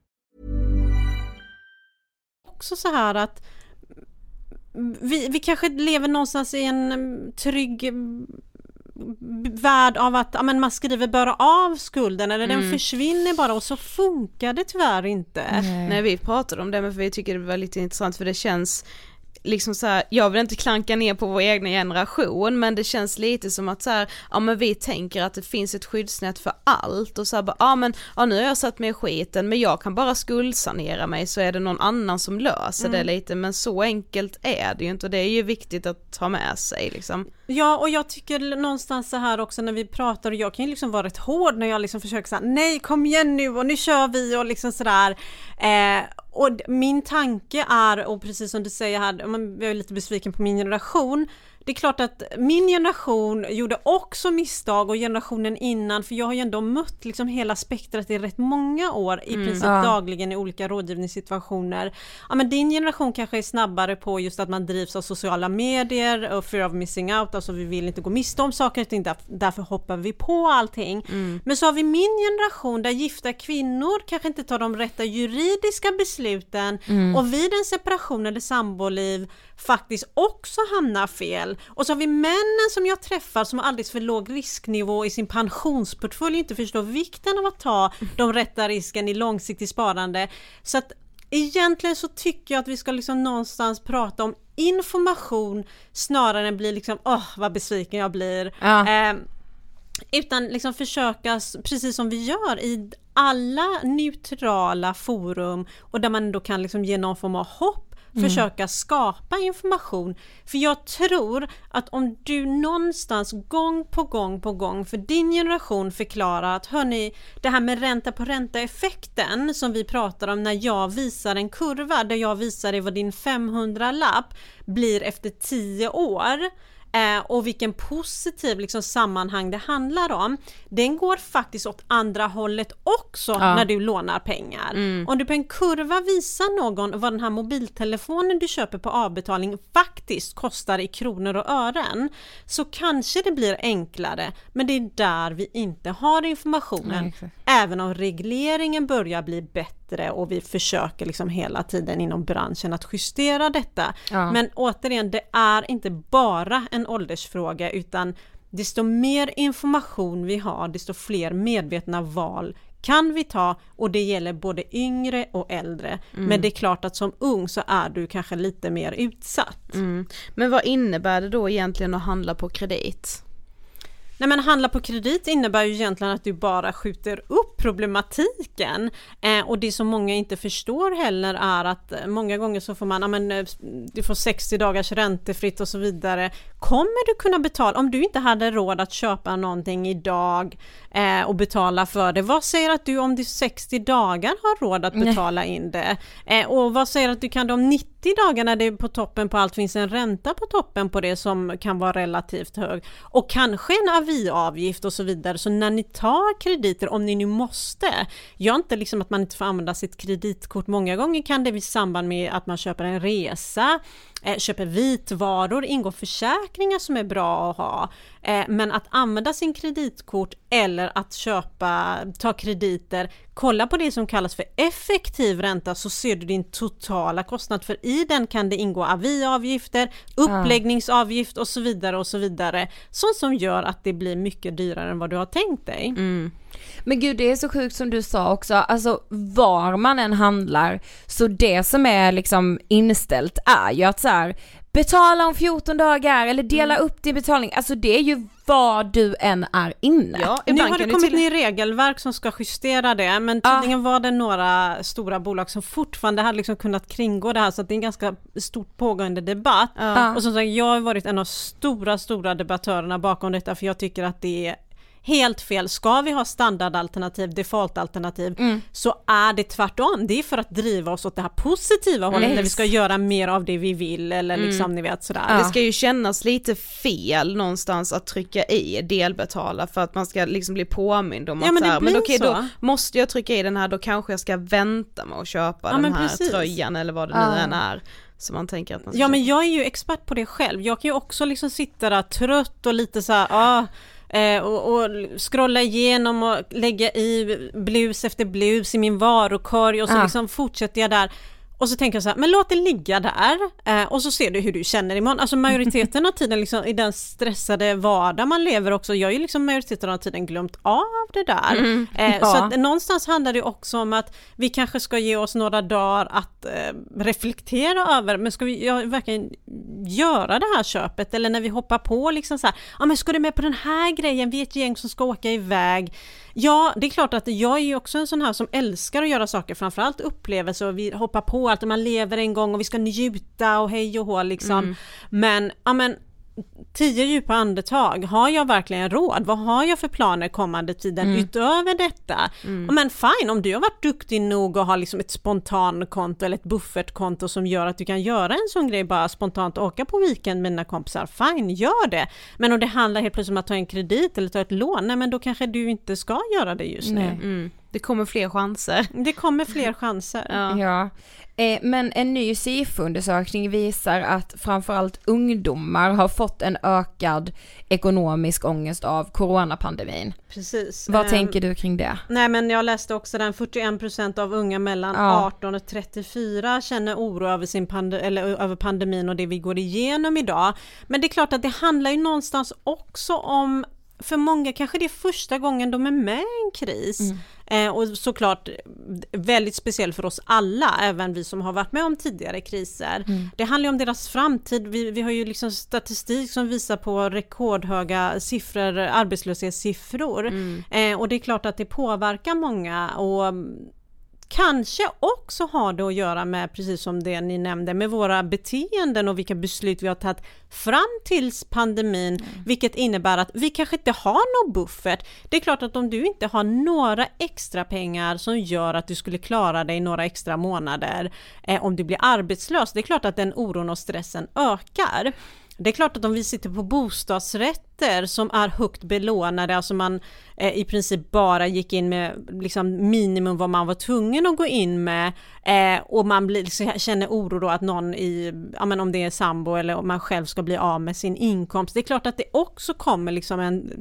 D: Också så här att vi, vi kanske lever någonstans i en mm, trygg mm, värld av att ja, men man skriver bara av skulden eller den försvinner bara och så funkar det tyvärr inte.
B: Nej vi pratade om det men för vi tycker det var lite intressant för det känns liksom så här, jag vill inte klanka ner på vår egna generation men det känns lite som att så här, ja men vi tänker att det finns ett skyddsnät för allt. Och så här, bara, ja men ja nu har jag satt mig i skiten men jag kan bara skuldsanera mig så är det någon annan som löser det lite. Men så enkelt är det ju inte och det är ju viktigt att ta med sig liksom.
D: Ja och jag tycker någonstans så här också när vi pratar och jag kan ju liksom vara rätt hård när jag liksom försöker säga nej kom igen nu och nu kör vi och liksom sådär. Eh, och min tanke är, och precis som du säger här, jag är lite besviken på min generation, det är klart att min generation gjorde också misstag och generationen innan, för jag har ju ändå mött liksom hela spektrat i rätt många år i princip
A: ja.
D: dagligen i olika rådgivningssituationer. Ja men din generation kanske är snabbare på just att man drivs av sociala medier och fear of missing out, alltså vi vill inte gå miste om saker, där- därför hoppar vi på allting. Men så har vi min generation där gifta kvinnor kanske inte tar de rätta juridiska besluten och vid en separation eller samboliv faktiskt också hamnar fel. Och så har vi männen som jag träffar som har alldeles för låg risknivå i sin pensionsportfölj inte förstår vikten av att ta de rätta risken i långsiktigt sparande. Så att egentligen så tycker jag att vi ska liksom någonstans prata om information snarare än bli liksom åh vad besviken jag blir.
A: Ja.
D: Ehm, utan liksom försöka, precis som vi gör i alla neutrala forum och där man ändå kan liksom ge någon form av hopp, Mm. försöka skapa information. För jag tror att om du någonstans gång på gång på gång för din generation förklarar att hörni, det här med ränta på ränta effekten som vi pratar om när jag visar en kurva där jag visar dig vad din 500-lapp blir efter 10 år eh, och vilken positiv liksom, sammanhang det handlar om. Den går faktiskt åt andra hållet också när du lånar pengar. Om du på en kurva visar någon vad den här mobiltelefonen du köper på avbetalning faktiskt kostar i kronor och ören så kanske det blir enklare men det är där vi inte har informationen.
A: Nej.
D: Även om regleringen börjar bli bättre och vi försöker liksom hela tiden inom branschen att justera detta.
A: Ja.
D: Men återigen, det är inte bara en åldersfråga utan desto mer information vi har, desto fler medvetna val kan vi ta och det gäller både yngre och äldre. Men det är klart att som ung så är du kanske lite mer utsatt.
B: Mm. Men vad innebär det då egentligen att handla på kredit?
D: Nej men handla på kredit innebär ju egentligen att du bara skjuter upp problematiken. Eh, och det som många inte förstår heller är att eh, många gånger så får man, ja men eh, du får 60 dagars räntefritt och så vidare. Kommer du kunna betala, om du inte hade råd att köpa någonting idag eh, och betala för det, vad säger att du om du 60 dagar har råd att betala in det? Eh, och vad säger att du kan det om 90 dagar när det är på toppen på allt finns en ränta på toppen på det som kan vara relativt hög och kanske en aviavgift och så vidare. Så när ni tar krediter, om ni nu måste, gör inte liksom att man inte får använda sitt kreditkort. Många gånger kan det i samband med att man köper en resa, köper vitvaror, ingår försäkringar som är bra att ha. Eh, men att använda sin kreditkort eller att köpa, ta krediter, kolla på det som kallas för effektiv ränta så ser du din totala kostnad för i den kan det ingå aviavgifter, uppläggningsavgift och så vidare och så vidare. Sånt som gör att det blir mycket dyrare än vad du har tänkt dig.
A: Men gud det är så sjukt som du sa också, alltså var man än handlar, så det som är liksom inställt är ju att så här, betala om 14 dagar eller dela upp din betalning, alltså det är ju var du än är inne.
B: Ja,
D: Nu har det kommit
B: till...
D: nya regelverk som ska justera det men tydligen var det några stora bolag som fortfarande hade liksom kunnat kringgå det här så att det är en ganska stort pågående debatt.
A: Ja.
D: Och som sagt, jag har varit en av stora, stora debattörerna bakom detta för jag tycker att det är helt fel. Ska vi ha standardalternativ, defaultalternativ,
A: Mm.
D: så är det tvärtom. Det är för att driva oss åt det här positiva hållet
A: Mm.
D: när vi ska göra mer av det vi vill eller liksom ni vet sådär.
B: Det ska ju kännas lite fel någonstans att trycka i delbetala för att man ska liksom bli påmind om
D: Ja,
B: att
D: men
B: här, men okej
D: så.
B: då måste jag trycka i den här då kanske jag ska vänta med att köpa
D: Ja,
B: den här
D: precis.
B: tröjan eller vad det
A: Ja.
B: nu än är. Så man tänker att man ska
D: Ja men jag är ju expert på det själv. Jag kan ju också liksom sitta där trött och lite så här, ah, eh, och, och scrolla igenom och lägga i blus efter blus i min varukorg och så
A: Ah.
D: liksom fortsätter jag där. Och så tänker jag så här, men låt det ligga där eh, och så ser du hur du känner imorgon. Alltså majoriteten av tiden liksom, i den stressade vardag man lever också, jag har ju liksom majoriteten av tiden glömt av det där. eh, Så
A: ja.
D: att någonstans handlar det också om att vi kanske ska ge oss några dagar att eh, reflektera över, men ska vi ja, verkligen göra det här köpet? Eller när vi hoppar på liksom så här, ja men ska du med på den här grejen, vi är ett gäng som ska åka iväg. Ja, det är klart att jag är ju också en sån här som älskar att göra saker, framförallt upplevelser och vi hoppar på allt man lever en gång och vi ska njuta och hej och hå liksom. Men, ja men tio djupa andetag. Har jag verkligen råd? Vad har jag för planer kommande tiden
A: Mm.
D: utöver detta? Men fine, om du har varit duktig nog och har liksom ett spontankonto eller ett buffertkonto som gör att du kan göra en sån grej, bara spontant åka på weekend med dina kompisar, fine, gör det. Men om det handlar helt plötsligt om att ta en kredit eller ta ett lån, nej men då kanske du inte ska göra det just nu.
B: Mm. Det kommer fler chanser.
D: Det kommer fler chanser.
B: Ja.
A: Ja, eh, men en ny SIFO-undersökning visar att framförallt ungdomar har fått en ökad ekonomisk ångest av coronapandemin.
D: Precis.
A: Vad
D: Ehm,
A: tänker du kring det?
D: Nej men jag läste också den 41% av unga mellan
A: Ja.
D: 18 och 34 känner oro över, sin pande- eller över pandemin och det vi går igenom idag. Men det är klart att det handlar ju någonstans också om för många kanske det är första gången de är med i en kris. Eh, och såklart väldigt speciell för oss alla, även vi som har varit med om tidigare kriser. Det handlar ju om deras framtid. Vi, vi har ju liksom statistik som visar på rekordhöga siffror, arbetslöshetssiffror. Eh, och det är klart att det påverkar många och mm, kanske också har det att göra med, precis som det ni nämnde, med våra beteenden och vilka beslut vi har tagit fram tills pandemin, vilket innebär att vi kanske inte har någon buffert. Det är klart att om du inte har några extra pengar som gör att du skulle klara dig några extra månader eh, om du blir arbetslös, det är klart att den oron och stressen ökar. Det är klart att om vi sitter på bostadsrätter som är högt belånade, alltså man eh, i princip bara gick in med liksom minimum vad man var tvungen att gå in med eh, och man blir, liksom, känner oro då att någon i, ja men om det är sambo eller om man själv ska bli av med sin inkomst. Det är klart att det också kommer liksom en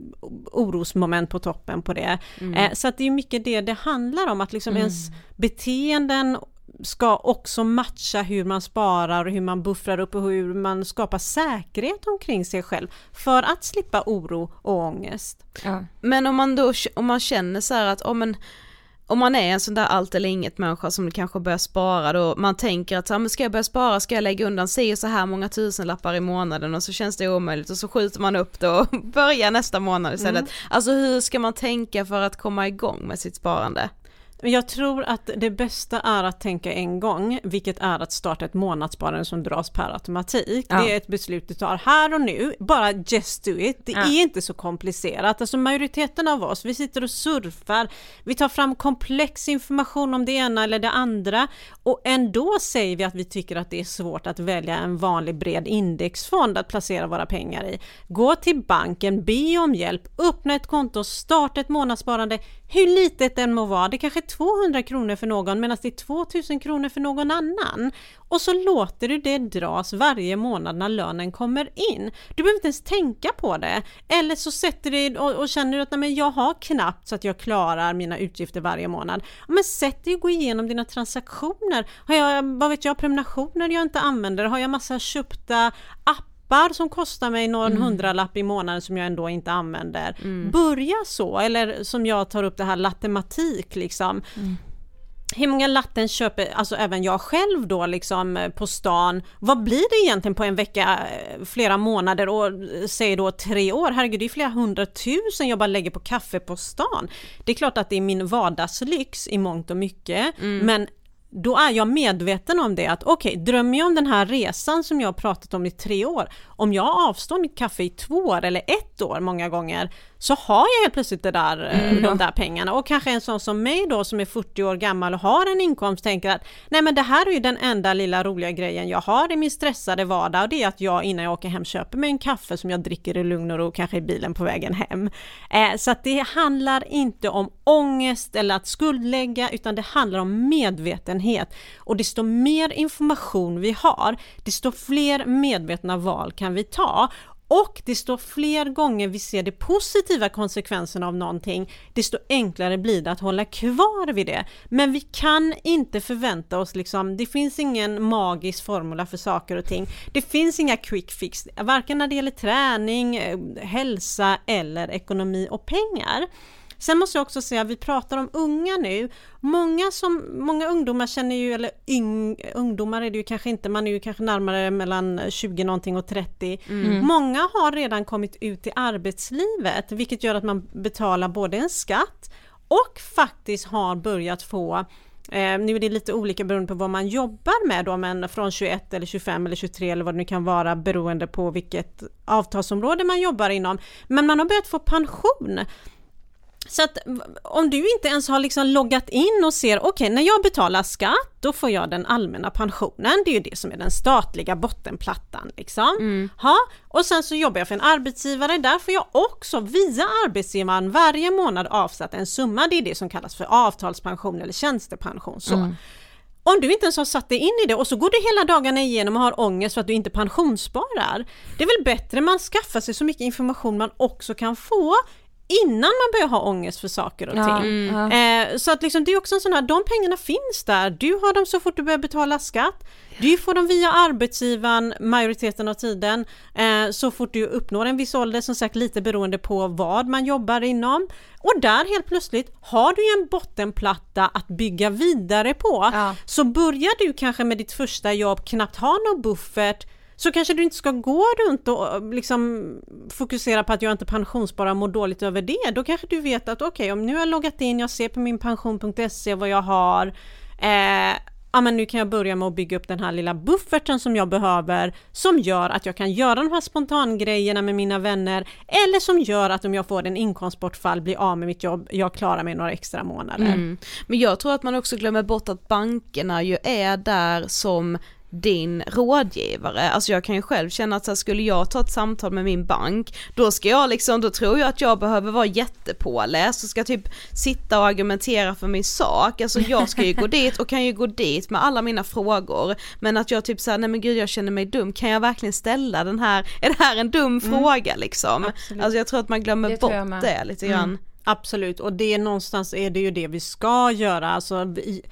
D: orosmoment på toppen på det. Eh, så att det är mycket det det handlar om, att liksom ens beteenden ska också matcha hur man sparar och hur man buffrar upp och hur man skapar säkerhet omkring sig själv för att slippa oro och ångest.
A: Ja.
B: Men om man då, om man känner så här att, om en, om man är en sån där allt eller inget människa som kanske börjar spara då, man tänker att så här, men ska jag börja spara, ska jag lägga undan si och så här många tusenlappar i månaden och så känns det omöjligt och så skjuter man upp det och börjar nästa månad istället. Alltså hur ska man tänka för att komma igång med sitt sparande?
D: Jag tror att det bästa är att tänka en gång, vilket är att starta ett månadssparande som dras per automatik.
A: Ja.
D: Det är ett beslut du tar här och nu, bara just do it. Det
A: Ja.
D: är inte så komplicerat. Alltså majoriteten av oss, vi sitter och surfar, vi tar fram komplex information om det ena eller det andra och ändå säger vi att vi tycker att det är svårt att välja en vanlig bred indexfond att placera våra pengar i. Gå till banken, be om hjälp, öppna ett konto, starta ett månadssparande, hur litet den må vara. Det kanske är 200 kronor för någon medan det är 2000 kronor för någon annan. Och så låter du det dras varje månad när lönen kommer in. Du behöver inte ens tänka på det. Eller så sätter du dig och, och känner att nej, men jag har knappt så att jag klarar mina utgifter varje månad. Men sätt dig och gå igenom dina transaktioner. Har jag, vad vet jag, prenumerationer jag inte använder? Har jag massa köpta appar som kostar mig någon hundralapp i månaden som jag ändå inte använder. Börja så, eller som jag tar upp det här lattematik liksom. Hur många latten köper, alltså även jag själv då liksom på stan, vad blir det egentligen på en vecka, eh, flera månader och eh, säg då tre år, herregud det är flera hundratusen jag bara lägger på kaffe på stan. Det är klart att det är min vardagslyx i mångt och mycket, men då är jag medveten om det att okej, drömmer jag om den här resan som jag har pratat om i tre år, om jag avstår mitt kaffe i två år eller ett år många gånger, så har jag helt plötsligt det där, eh, de där pengarna. Och kanske en sån som mig då som är 40 år gammal och har en inkomst tänker att nej men det här är ju den enda lilla roliga grejen jag har i min stressade vardag och det är att jag innan jag åker hem köper mig en kaffe som jag dricker i lugn och ro, kanske i bilen på vägen hem. Eh, så att det handlar inte om ångest eller att skuldlägga utan det handlar om medvetenhet. Och desto mer information vi har, desto fler medvetna val kan vi ta. Och desto fler gånger vi ser de positiva konsekvenserna av någonting, desto enklare blir det att hålla kvar vid det. Men vi kan inte förvänta oss liksom, det finns ingen magisk formula för saker och ting. Det finns inga quick fix, varken när det gäller träning, eh, hälsa eller ekonomi och pengar. Sen måste jag också säga, vi pratar om unga nu. Många, som, många ungdomar känner ju, eller yng, ungdomar är det ju kanske inte, man är ju kanske närmare mellan 20 någonting och 30. Många har redan kommit ut i arbetslivet, vilket gör att man betalar både en skatt och faktiskt har börjat få Eh, nu är det lite olika beroende på vad man jobbar med då, men från 21 eller 25 eller 23 eller vad det nu kan vara beroende på vilket avtalsområde man jobbar inom. Men man har börjat få pension. Så att om du inte ens har liksom loggat in och ser, okej okay, när jag betalar skatt, då får jag den allmänna pensionen, det är ju det som är den statliga bottenplattan liksom. Mm. Ha, och sen så jobbar jag för en arbetsgivare, där får jag också via arbetsgivaren varje månad avsatt en summa, det är det som kallas för avtalspension eller tjänstepension. Så. Mm. Om du inte ens har satt dig in i det och så går du hela dagarna igenom och har ångest för att du inte pensionssparar. Det är väl bättre man skaffar sig så mycket information man också kan få innan man börjar ha ångest för saker och ting. mm. eh, så att liksom, det är också en sån här, de pengarna finns där, du har dem så fort du börjar betala skatt, du får dem via arbetsgivaren majoriteten av tiden, eh, så fort du uppnår en viss ålder, som sagt lite beroende på vad man jobbar inom. Och där helt plötsligt har du en bottenplatta att bygga vidare på. Ja. Så börjar du kanske med ditt första jobb knappt ha någon buffert, så kanske du inte ska gå runt och eh, liksom fokusera på att jag inte pensionssparar och mår dåligt över det. Då kanske du vet att okej, okay, om nu har jag loggat in, jag ser på min pension.se vad jag har, eh, ja men nu kan jag börja med att bygga upp den här lilla bufferten som jag behöver som gör att jag kan göra de här spontangrejerna med mina vänner eller som gör att om jag får en inkomstbortfall blir av med mitt jobb, jag klarar mig några extra månader. Mm.
B: Men jag tror att man också glömmer bort att bankerna ju är där som din rådgivare. Alltså jag kan ju själv känna att så här, skulle jag ta ett samtal med min bank, då ska jag liksom, då tror jag att jag behöver vara jättepåläst och ska typ sitta och argumentera för min sak. Alltså jag ska ju gå dit och kan ju gå dit med alla mina frågor, men att jag typ såhär, nej men gud jag känner mig dum, kan jag verkligen ställa den här, är det här en dum mm. fråga liksom? Absolut. Alltså jag tror att man glömmer det bort det lite grann. Mm.
D: Absolut, och det någonstans är det ju det vi ska göra, alltså vi,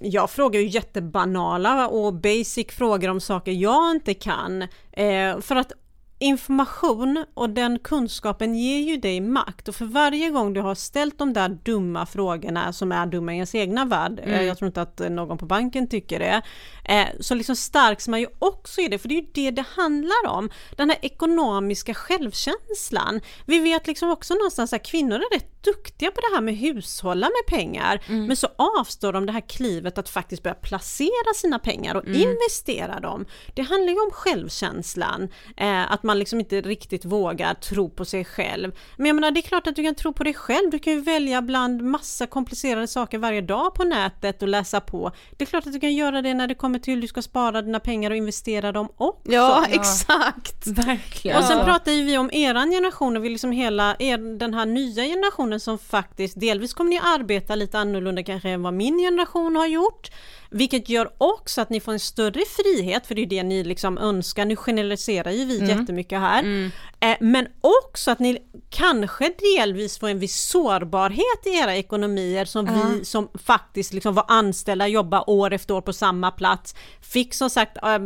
D: jag frågar ju jättebanala och basic frågor om saker jag inte kan. Eh, för att information och den kunskapen ger ju dig makt och för varje gång du har ställt de där dumma frågorna som är dumma i ens egna värld, eh, mm. jag tror inte att någon på banken tycker det, eh, så liksom stärks man ju också i det, för det är ju det det handlar om. Den här ekonomiska självkänslan. Vi vet liksom också någonstans att kvinnor är rätt duktiga på det här med hushålla med pengar, mm. men så avstår de det här klivet att faktiskt börja placera sina pengar och mm. investera dem. Det handlar ju om självkänslan, eh, att man liksom inte riktigt vågar tro på sig själv. Men jag menar, det är klart att du kan tro på dig själv, du kan ju välja bland massa komplicerade saker varje dag på nätet och läsa på. Det är klart att du kan göra det när det kommer till hur du ska spara dina pengar och investera dem också.
B: Ja, exakt!
D: Verkligen. Och sen pratar ju vi om eran generation och vi liksom hela er, den här nya generationen som faktiskt, delvis kommer ni arbeta lite annorlunda kanske än vad min generation har gjort. Vilket gör också att ni får en större frihet, för det är det ni liksom önskar. Nu generaliserar ju vi mm. jättemycket här. Mm. Eh, men också att ni kanske delvis får en viss sårbarhet i era ekonomier som uh. vi som faktiskt liksom var anställda, jobba år efter år på samma plats, fick som sagt, äh,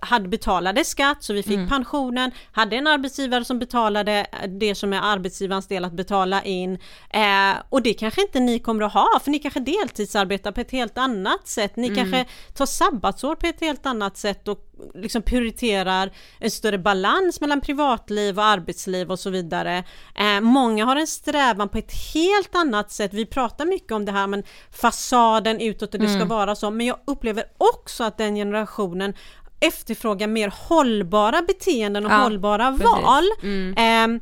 D: hade betalade skatt så vi fick mm. pensionen, hade en arbetsgivare som betalade det som är arbetsgivarens del att betala in eh, och det kanske inte ni kommer att ha för ni kanske deltidsarbetar på ett helt annat sätt, ni mm. kanske tar sabbatsår på ett helt annat sätt och liksom prioriterar en större balans mellan privatliv och arbetsliv och så vidare. Eh, många har en strävan på ett helt annat sätt. Vi pratar mycket om det här men fasaden utåt och det mm. ska vara så, men jag upplever också att den generationen efterfrågar mer hållbara beteenden och ja, hållbara precis. val. Mm. Eh,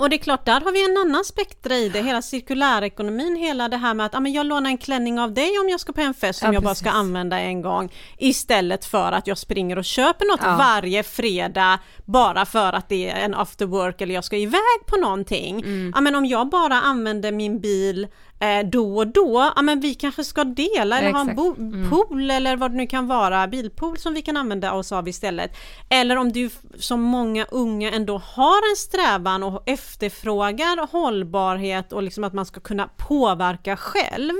D: och det är klart, där har vi en annan spektra i det, hela cirkulärekonomin, hela det här med att ah, men jag lånar en klänning av dig om jag ska på en fest som ja, jag bara ska använda en gång istället för att jag springer och köper något ja. varje fredag bara för att det är en after work eller jag ska iväg på någonting. Mm. Ja, men om jag bara använder min bil eh, då och då, ja men vi kanske ska dela eller ha en mm. pool eller vad det nu kan vara, bilpool som vi kan använda oss av istället. Eller om du som många unga ändå har en strävan och efterfrågar hållbarhet och liksom att man ska kunna påverka själv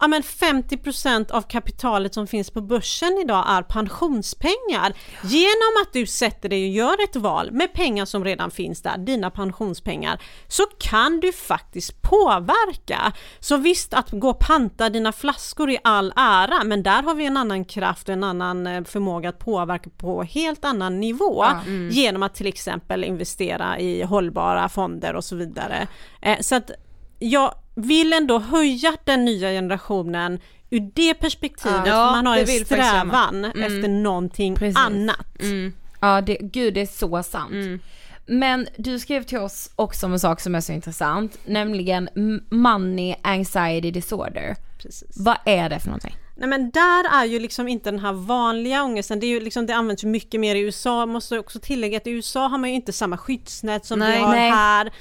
D: ja men 50% av kapitalet som finns på börsen idag är pensionspengar. Genom att du sätter dig och gör ett val med pengar som redan finns där, dina pensionspengar, så kan du faktiskt påverka. Så visst, att gå och panta dina flaskor i all ära, men där har vi en annan kraft och en annan eh, förmåga att påverka på helt annan nivå ja, mm. genom att till exempel investera i hållbara fonder och så vidare. Eh, så att jag vill ändå höja den nya generationen ur det perspektivet,
A: Ja,
D: man har en strävan
A: Mm.
D: efter någonting
A: Precis.
D: annat.
A: Mm. Ja, det, gud det är så sant. Men du skrev till oss också om en sak som är så intressant, nämligen money anxiety disorder.
D: Precis.
A: Vad är det för någonting?
D: Nej men där är ju liksom inte den här vanliga ångesten, det, är ju liksom, det används ju mycket mer i USA, måste också tillägga att i USA har man ju inte samma skyddsnät som
B: Nej.
D: vi har
A: Nej.
D: här.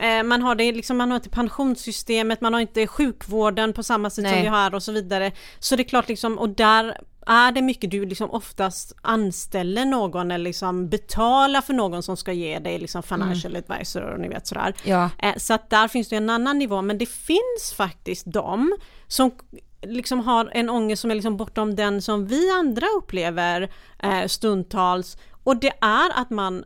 D: Eh, Man har, det liksom, man har inte pensionssystemet, man har inte sjukvården på samma sätt som
A: Nej.
D: vi har och så vidare. Så det är klart liksom, och där är det mycket du liksom oftast anställer någon eller liksom betalar för någon som ska ge dig liksom financial advisor och ni vet sådär.
A: Ja.
D: Eh, Så att där finns det en annan nivå, men det finns faktiskt de som liksom har en ångest som är liksom bortom den som vi andra upplever eh, stundtals. Och det är att man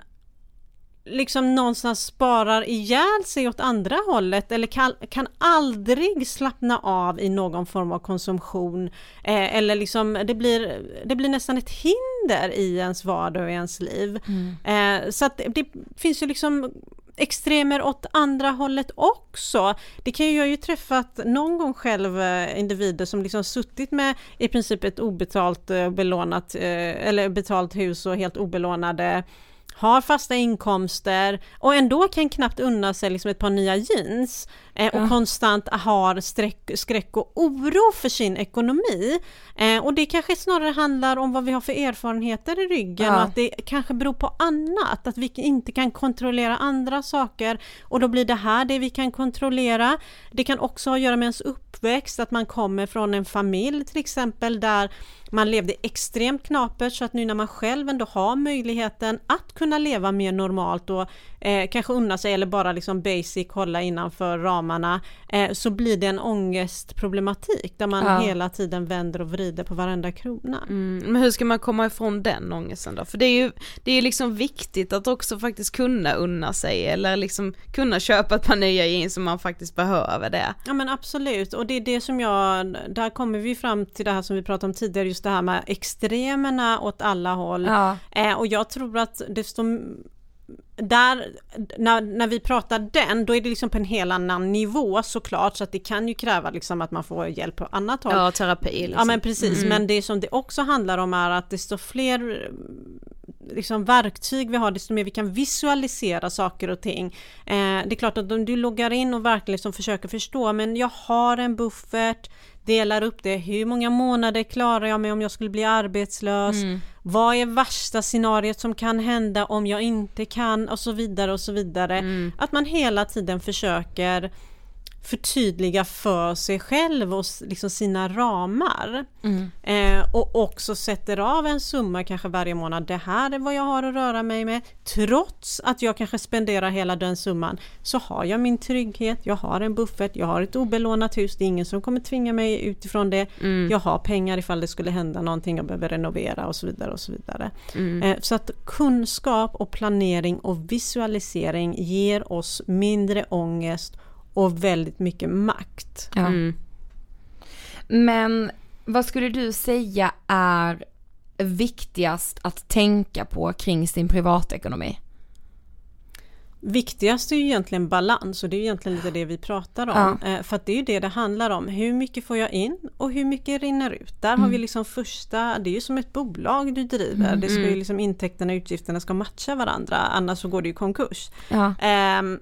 D: liksom någonstans sparar ihjäl sig åt andra hållet eller kan, kan aldrig slappna av i någon form av konsumtion eh, eller liksom det blir, det blir nästan ett hinder i ens vardag och i ens liv. Eh, så att det, det finns ju liksom extremer åt andra hållet också. Det kan ju, jag har ju träffat någon gång själv eh, individer som liksom suttit med i princip ett obetalt eh, belånat eh, eller betalt hus och helt obelånade har fasta inkomster och ändå kan knappt unna sig liksom ett par nya jeans eh, och konstant har sträck, skräck och oro för sin ekonomi. Eh, och det kanske snarare handlar om vad vi har för erfarenheter i ryggen
A: Ja.
D: och att det kanske beror på annat, att vi inte kan kontrollera andra saker och då blir det här det vi kan kontrollera. Det kan också ha att göra med ens uppväxt, att man kommer från en familj till exempel där man levde extremt knapert så att nu när man själv ändå har möjligheten att kunna leva mer normalt och eh, kanske unna sig eller bara liksom basic hålla innanför ramarna eh, så blir det en ångestproblematik där man
A: Ja.
D: hela tiden vänder och vrider på varenda krona.
B: Mm, men hur ska man komma ifrån den ångesten då? För det är ju det är liksom viktigt att också faktiskt kunna unna sig eller liksom kunna köpa ett par nya jeans om man faktiskt behöver det.
D: Ja men absolut och det är det som jag, där kommer vi fram till det här som vi pratade om tidigare, just det här med extremerna åt alla håll.
A: Ja.
D: Eh, och jag tror att desto där, när, när vi pratar den, då är det liksom på en helt annan nivå såklart, så att det kan ju kräva liksom att man får hjälp på annat håll.
B: Ja, terapi liksom.
D: Ja men precis, men det som det också handlar om är att desto fler eh, liksom verktyg vi har, desto mer vi kan visualisera saker och ting. Eh, det är klart att om du loggar in och verkligen liksom försöker förstå, men jag har en buffert, delar upp det, hur många månader klarar jag mig om jag skulle bli arbetslös? Vad är värsta scenariot som kan hända om jag inte kan? Och så vidare och så vidare. Att man hela tiden försöker förtydliga för sig själv och liksom sina ramar. Eh, och också sätter av en summa kanske varje månad. Det här är vad jag har att röra mig med. Trots att jag kanske spenderar hela den summan så har jag min trygghet, jag har en buffert, jag har ett obelånat hus, det är ingen som kommer tvinga mig utifrån det. Jag har pengar ifall det skulle hända någonting, jag behöver renovera och så vidare och så vidare. Eh, så att kunskap och planering och visualisering ger oss mindre ångest och väldigt mycket makt.
A: Ja. Men vad skulle du säga är viktigast att tänka på kring sin privatekonomi?
D: Viktigast är ju egentligen balans och det är ju egentligen lite det vi pratar om. Eh, För att det är ju det det handlar om. Hur mycket får jag in och hur mycket rinner ut? Där har vi liksom första, det är ju som ett bolag du driver. Det ska ju liksom intäkterna och utgifterna ska matcha varandra annars så går det ju konkurs.
A: Ja.
D: Ehm,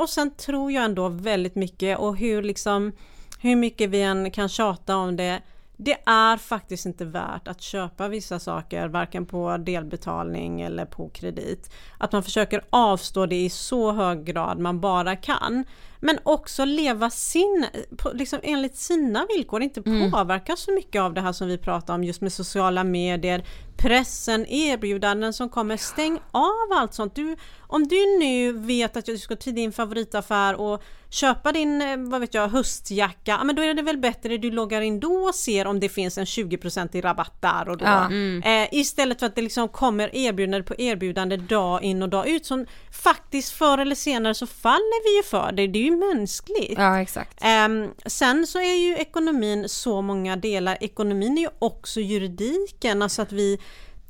D: och sen tror jag ändå väldigt mycket och hur liksom hur mycket vi än kan tjata om det det är faktiskt inte värt att köpa vissa saker, varken på delbetalning eller på kredit. Att man försöker avstå det i så hög grad man bara kan. Men också leva sin, liksom enligt sina villkor, inte påverkas så mycket av det här som vi pratar om just med sociala medier, pressen, erbjudanden som kommer. Stäng av allt sånt. Du, om du nu vet att du ska till din favoritaffär och köpa din, eh, vad vet jag, höstjacka, ja, men då är det väl bättre du loggar in då och ser om det finns en 20% i rabatt där och då.
A: Ja.
D: Eh, istället för att det liksom kommer erbjudande på erbjudande dag in och dag ut som faktiskt förr eller senare så faller vi ju för det. Det är ju mänskligt.
A: Ja, exakt.
D: Ehm, sen så är ju ekonomin så många delar. Ekonomin är ju också juridiken, alltså att vi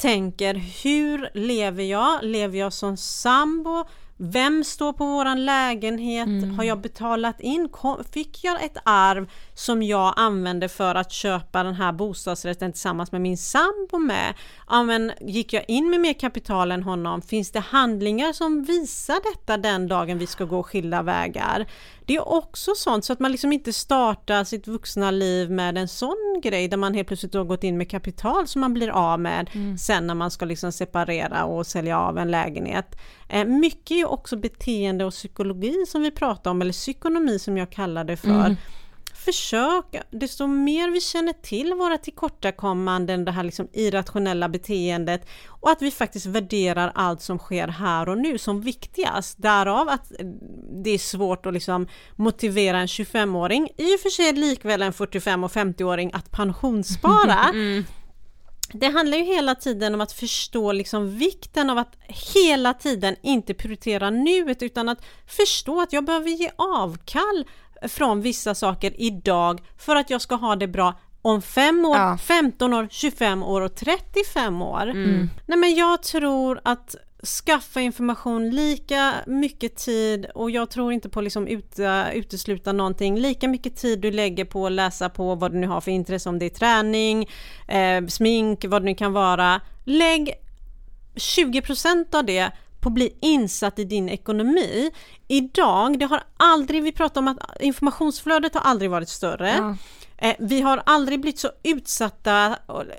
D: tänker hur lever jag? Lever jag som sambo? Vem står på våran lägenhet?
A: Mm.
D: Har jag betalat in? Kom- Fick jag ett arv som jag använde för att köpa den här bostadsrätten tillsammans med min sambo med? Ja, men gick jag in med mer kapital än honom? Finns det handlingar som visar detta den dagen vi ska gå skilda vägar? Det är också sånt så att man liksom inte startar sitt vuxna liv med en sån grej där man helt plötsligt har gått in med kapital som man blir av med sen när man ska liksom separera och sälja av en lägenhet. Eh, mycket är också beteende och psykologi som vi pratar om, eller psykonomi som jag kallar det för. Försök, desto mer vi känner till våra tillkortakommanden, det här liksom irrationella beteendet och att vi faktiskt värderar allt som sker här och nu som viktigast. Därav att det är svårt att liksom motivera en 25-åring, i och för sig likväl en 45 och 50-åring att pensionsspara. Det handlar ju hela tiden om att förstå liksom vikten av att hela tiden inte prioritera nuet utan att förstå att jag behöver ge avkall från vissa saker idag för att jag ska ha det bra om 5 år,
A: Ja.
D: 15 år, 25 år och 35 år. Nej men jag tror att skaffa information lika mycket tid och jag tror inte på liksom ute, utesluta någonting. Lika mycket tid du lägger på att läsa på vad du nu har för intresse, om det är träning, eh, smink, vad det nu kan vara. Lägg 20% av det på att bli insatt i din ekonomi. Idag, det har aldrig, vi pratar om att informationsflödet har aldrig varit större.
A: Ja.
D: Eh, Vi har aldrig blivit så utsatta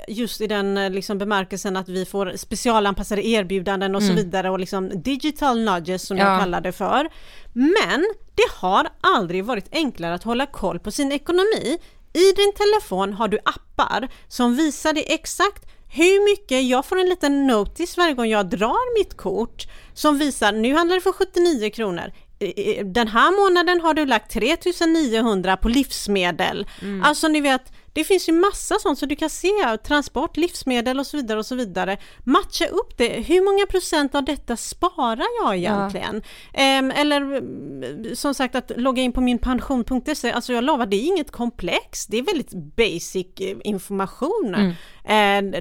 D: just i den eh, liksom bemärkelsen att vi får specialanpassade erbjudanden och så vidare och liksom digital nudges som
A: Ja.
D: jag kallar det för. Men det har aldrig varit enklare att hålla koll på sin ekonomi. I din telefon har du appar som visar dig exakt hur mycket, jag får en liten notis varje gång jag drar mitt kort som visar nu handlar det för 79 kronor. Den här månaden har du lagt 3900 på livsmedel. Alltså ni vet, det finns ju massa sånt så du kan se transport, livsmedel och så vidare och så vidare. Matcha upp det. Hur många procent av detta sparar jag egentligen? Ehm, eller mm, som sagt att logga in på min pension.se, alltså jag lovar det är inget komplex. Det är väldigt basic eh, information. Eh,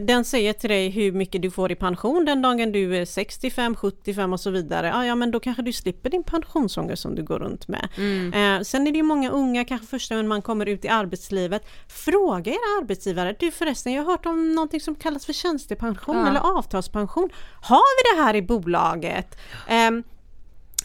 D: Den säger till dig hur mycket du får i pension den dagen du är 65, 75 och så vidare. Ah, ja men då kanske du slipper din pensionsångest som du går runt med. Eh, Sen är det ju många unga, kanske första gången man kommer ut i arbetslivet. Fråga era arbetsgivare, du förresten jag har hört om någonting som kallas för tjänstepension
A: Ja.
D: eller avtalspension. Har vi det här i bolaget?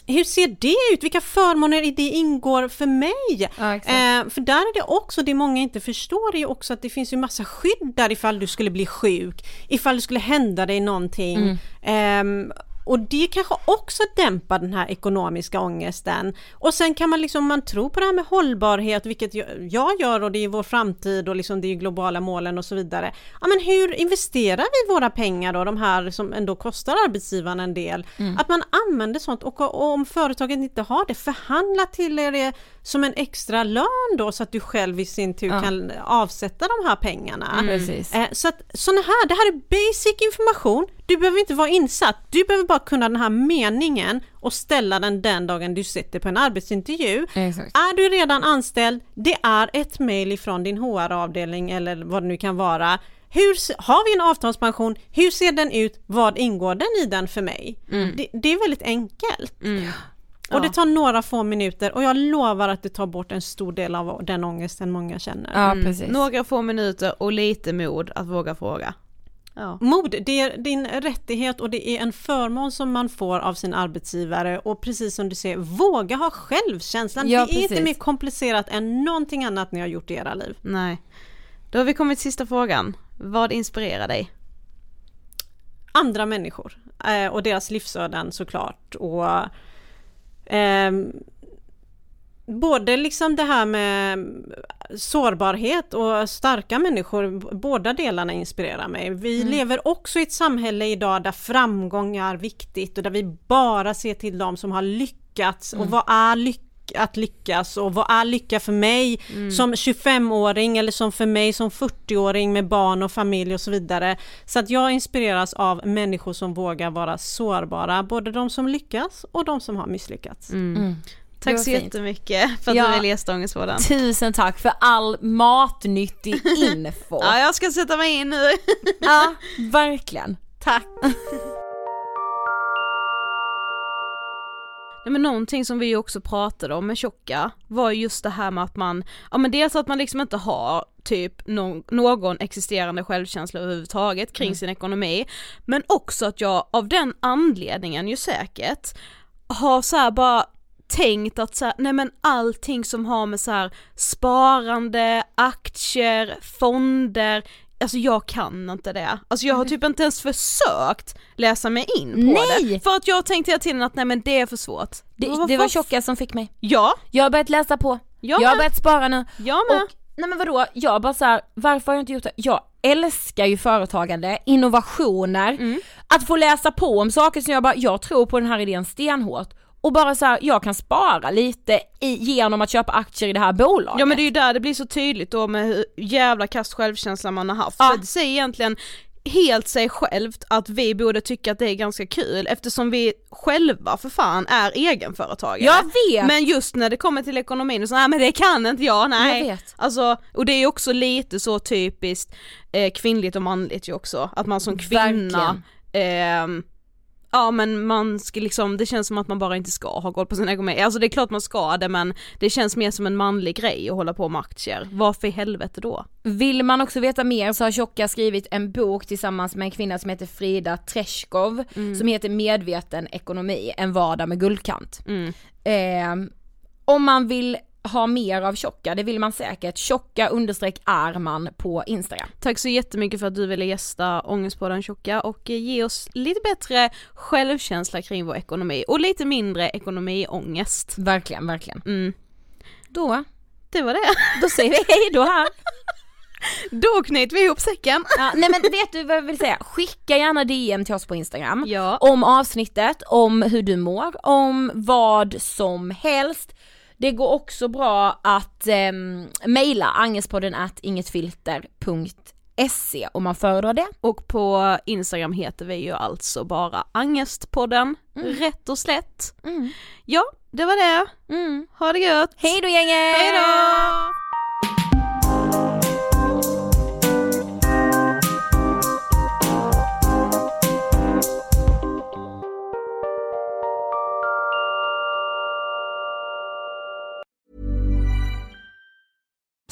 D: Hur ser det ut? Vilka förmåner i det ingår för mig?
A: Ja.
D: Eh, för där är det också, det många inte förstår är ju också att det finns ju massa skydd där ifall du skulle bli sjuk, ifall det skulle hända dig någonting. Ehm, och det kanske också dämpar den här ekonomiska ångesten. Och sen kan man liksom, om man tror på det här med hållbarhet, vilket jag gör och det är vår framtid och liksom det är globala målen och så vidare. Ja men hur investerar vi våra pengar då, de här som ändå kostar arbetsgivaren en del? Att man använder sånt och, och om företaget inte har det, förhandla till er det som en extra lön då så att du själv i sin tur
A: Ja.
D: kan avsätta de här pengarna.
A: Precis.
D: Eh, Så att sådana här, det här är basic information. Du behöver inte vara insatt. Du behöver bara kunna den här meningen och ställa den den dagen du sitter på en arbetsintervju.
A: Exakt.
D: Är du redan anställd, det är ett mejl ifrån din HR-avdelning eller vad det nu kan vara. Hur, har vi en avtalspension? Hur ser den ut? Vad ingår den i den för mig? Det, det är väldigt enkelt. Och det tar några få minuter och jag lovar att det tar bort en stor del av den ångesten många känner.
A: Ja, precis.
B: Några få minuter och lite mod att våga fråga. Ja.
D: Mod, det är din rättighet och det är en förmån som man får av sin arbetsgivare och precis som du säger, våga ha självkänslan.
A: Ja,
D: det är inte
A: precis.
D: mer komplicerat än någonting annat ni har gjort i era liv.
B: Nej. Då har vi kommit till sista frågan. Vad inspirerar dig?
D: Andra människor eh, och deras livsöden såklart och ehm, både liksom det här med sårbarhet och starka människor, båda delarna inspirerar mig. Vi lever också i ett samhälle idag där framgång är viktigt och där vi bara ser till de som har lyckats och vad är lycka att lyckas och vad är lycka för mig som 25-åring eller som för mig som 40-åring med barn och familj och så vidare. Så att jag inspireras av människor som vågar vara sårbara, både de som lyckas och de som har misslyckats.
B: Tack så
A: fint.
B: jättemycket för att
A: Ja.
B: du ville gästa Ångestpodden.
A: Tusen tack för all matnyttig info.
B: Ja, jag ska sätta mig in nu.
A: ja, verkligen.
D: Tack!
B: Nej men någonting som vi också pratade om med tjocka var just det här med att man, ja men dels att man liksom inte har typ någon, någon existerande självkänsla överhuvudtaget kring
A: Mm.
B: sin ekonomi, men också att jag av den anledningen ju säkert har så här bara tänkt att så här, nej men allting som har med så här sparande, aktier, fonder, alltså jag kan inte det. Alltså jag har typ inte ens försökt läsa mig in på
A: Nej!
B: det. För att jag har tänkt hela tiden att nej men det är för svårt.
A: Det,
B: Vad
A: det var tjocka som fick mig.
B: Ja,
A: Jag har börjat läsa på,
B: jag
A: jag har börjat spara nu.
B: Jag med.
A: Och, nej men vadå, jag bara så här, varför har jag inte gjort det? Jag älskar ju företagande, innovationer,
B: Mm.
A: att få läsa på om saker som jag bara, jag tror på den här idén stenhårt. Och bara så här, jag kan spara lite i, genom att köpa aktier i det här bolaget.
B: Ja men det är ju där det blir så tydligt då med hur jävla kast självkänsla man har haft.
A: Ja.
B: För det säger egentligen helt sig självt att vi borde tycka att det är ganska kul eftersom vi själva för fan är egenföretagare.
A: Jag vet!
B: Men just när det kommer till ekonomin och så, nej men det kan inte jag, nej.
A: Jag vet.
B: Alltså, och det är ju också lite så typiskt eh, kvinnligt och manligt ju också, att man som kvinna Ja men man ska liksom, det känns som att man bara inte ska ha koll på sin ekonomi. Alltså det är klart man ska det men det känns mer som en manlig grej att hålla på med aktier. Varför i helvete då?
A: Vill man också veta mer så har Tjocka skrivit en bok tillsammans med en kvinna som heter Frida Treskov som heter Medveten ekonomi, en vardag med guldkant.
B: Mm.
A: Eh, om man vill ha mer av Tjocka, det vill man säkert, Tjocka understreck Arman på Instagram.
B: Tack så jättemycket för att du ville gästa Ångestpodden Tjocka och eh, ge oss lite bättre självkänsla kring vår ekonomi och lite mindre ekonomiångest.
A: Verkligen, verkligen.
B: Mm.
A: Då,
B: Det var det.
A: då säger vi hej då här.
B: Då knyter vi ihop säcken.
A: Ja, nej men vet du vad jag vill säga? Skicka gärna DM till oss på Instagram.
B: Ja.
A: Om avsnittet, om hur du mår, om vad som helst. Det går också bra att um, mejla angespodden at ingetfilter.se om man föredrar det.
B: Och på Instagram heter vi ju alltså bara Angestpodden, rätt och slätt.
A: Mm.
B: Ja, det var det.
A: Mm.
B: Ha det gött!
A: Hej då gänget!
B: Hej då!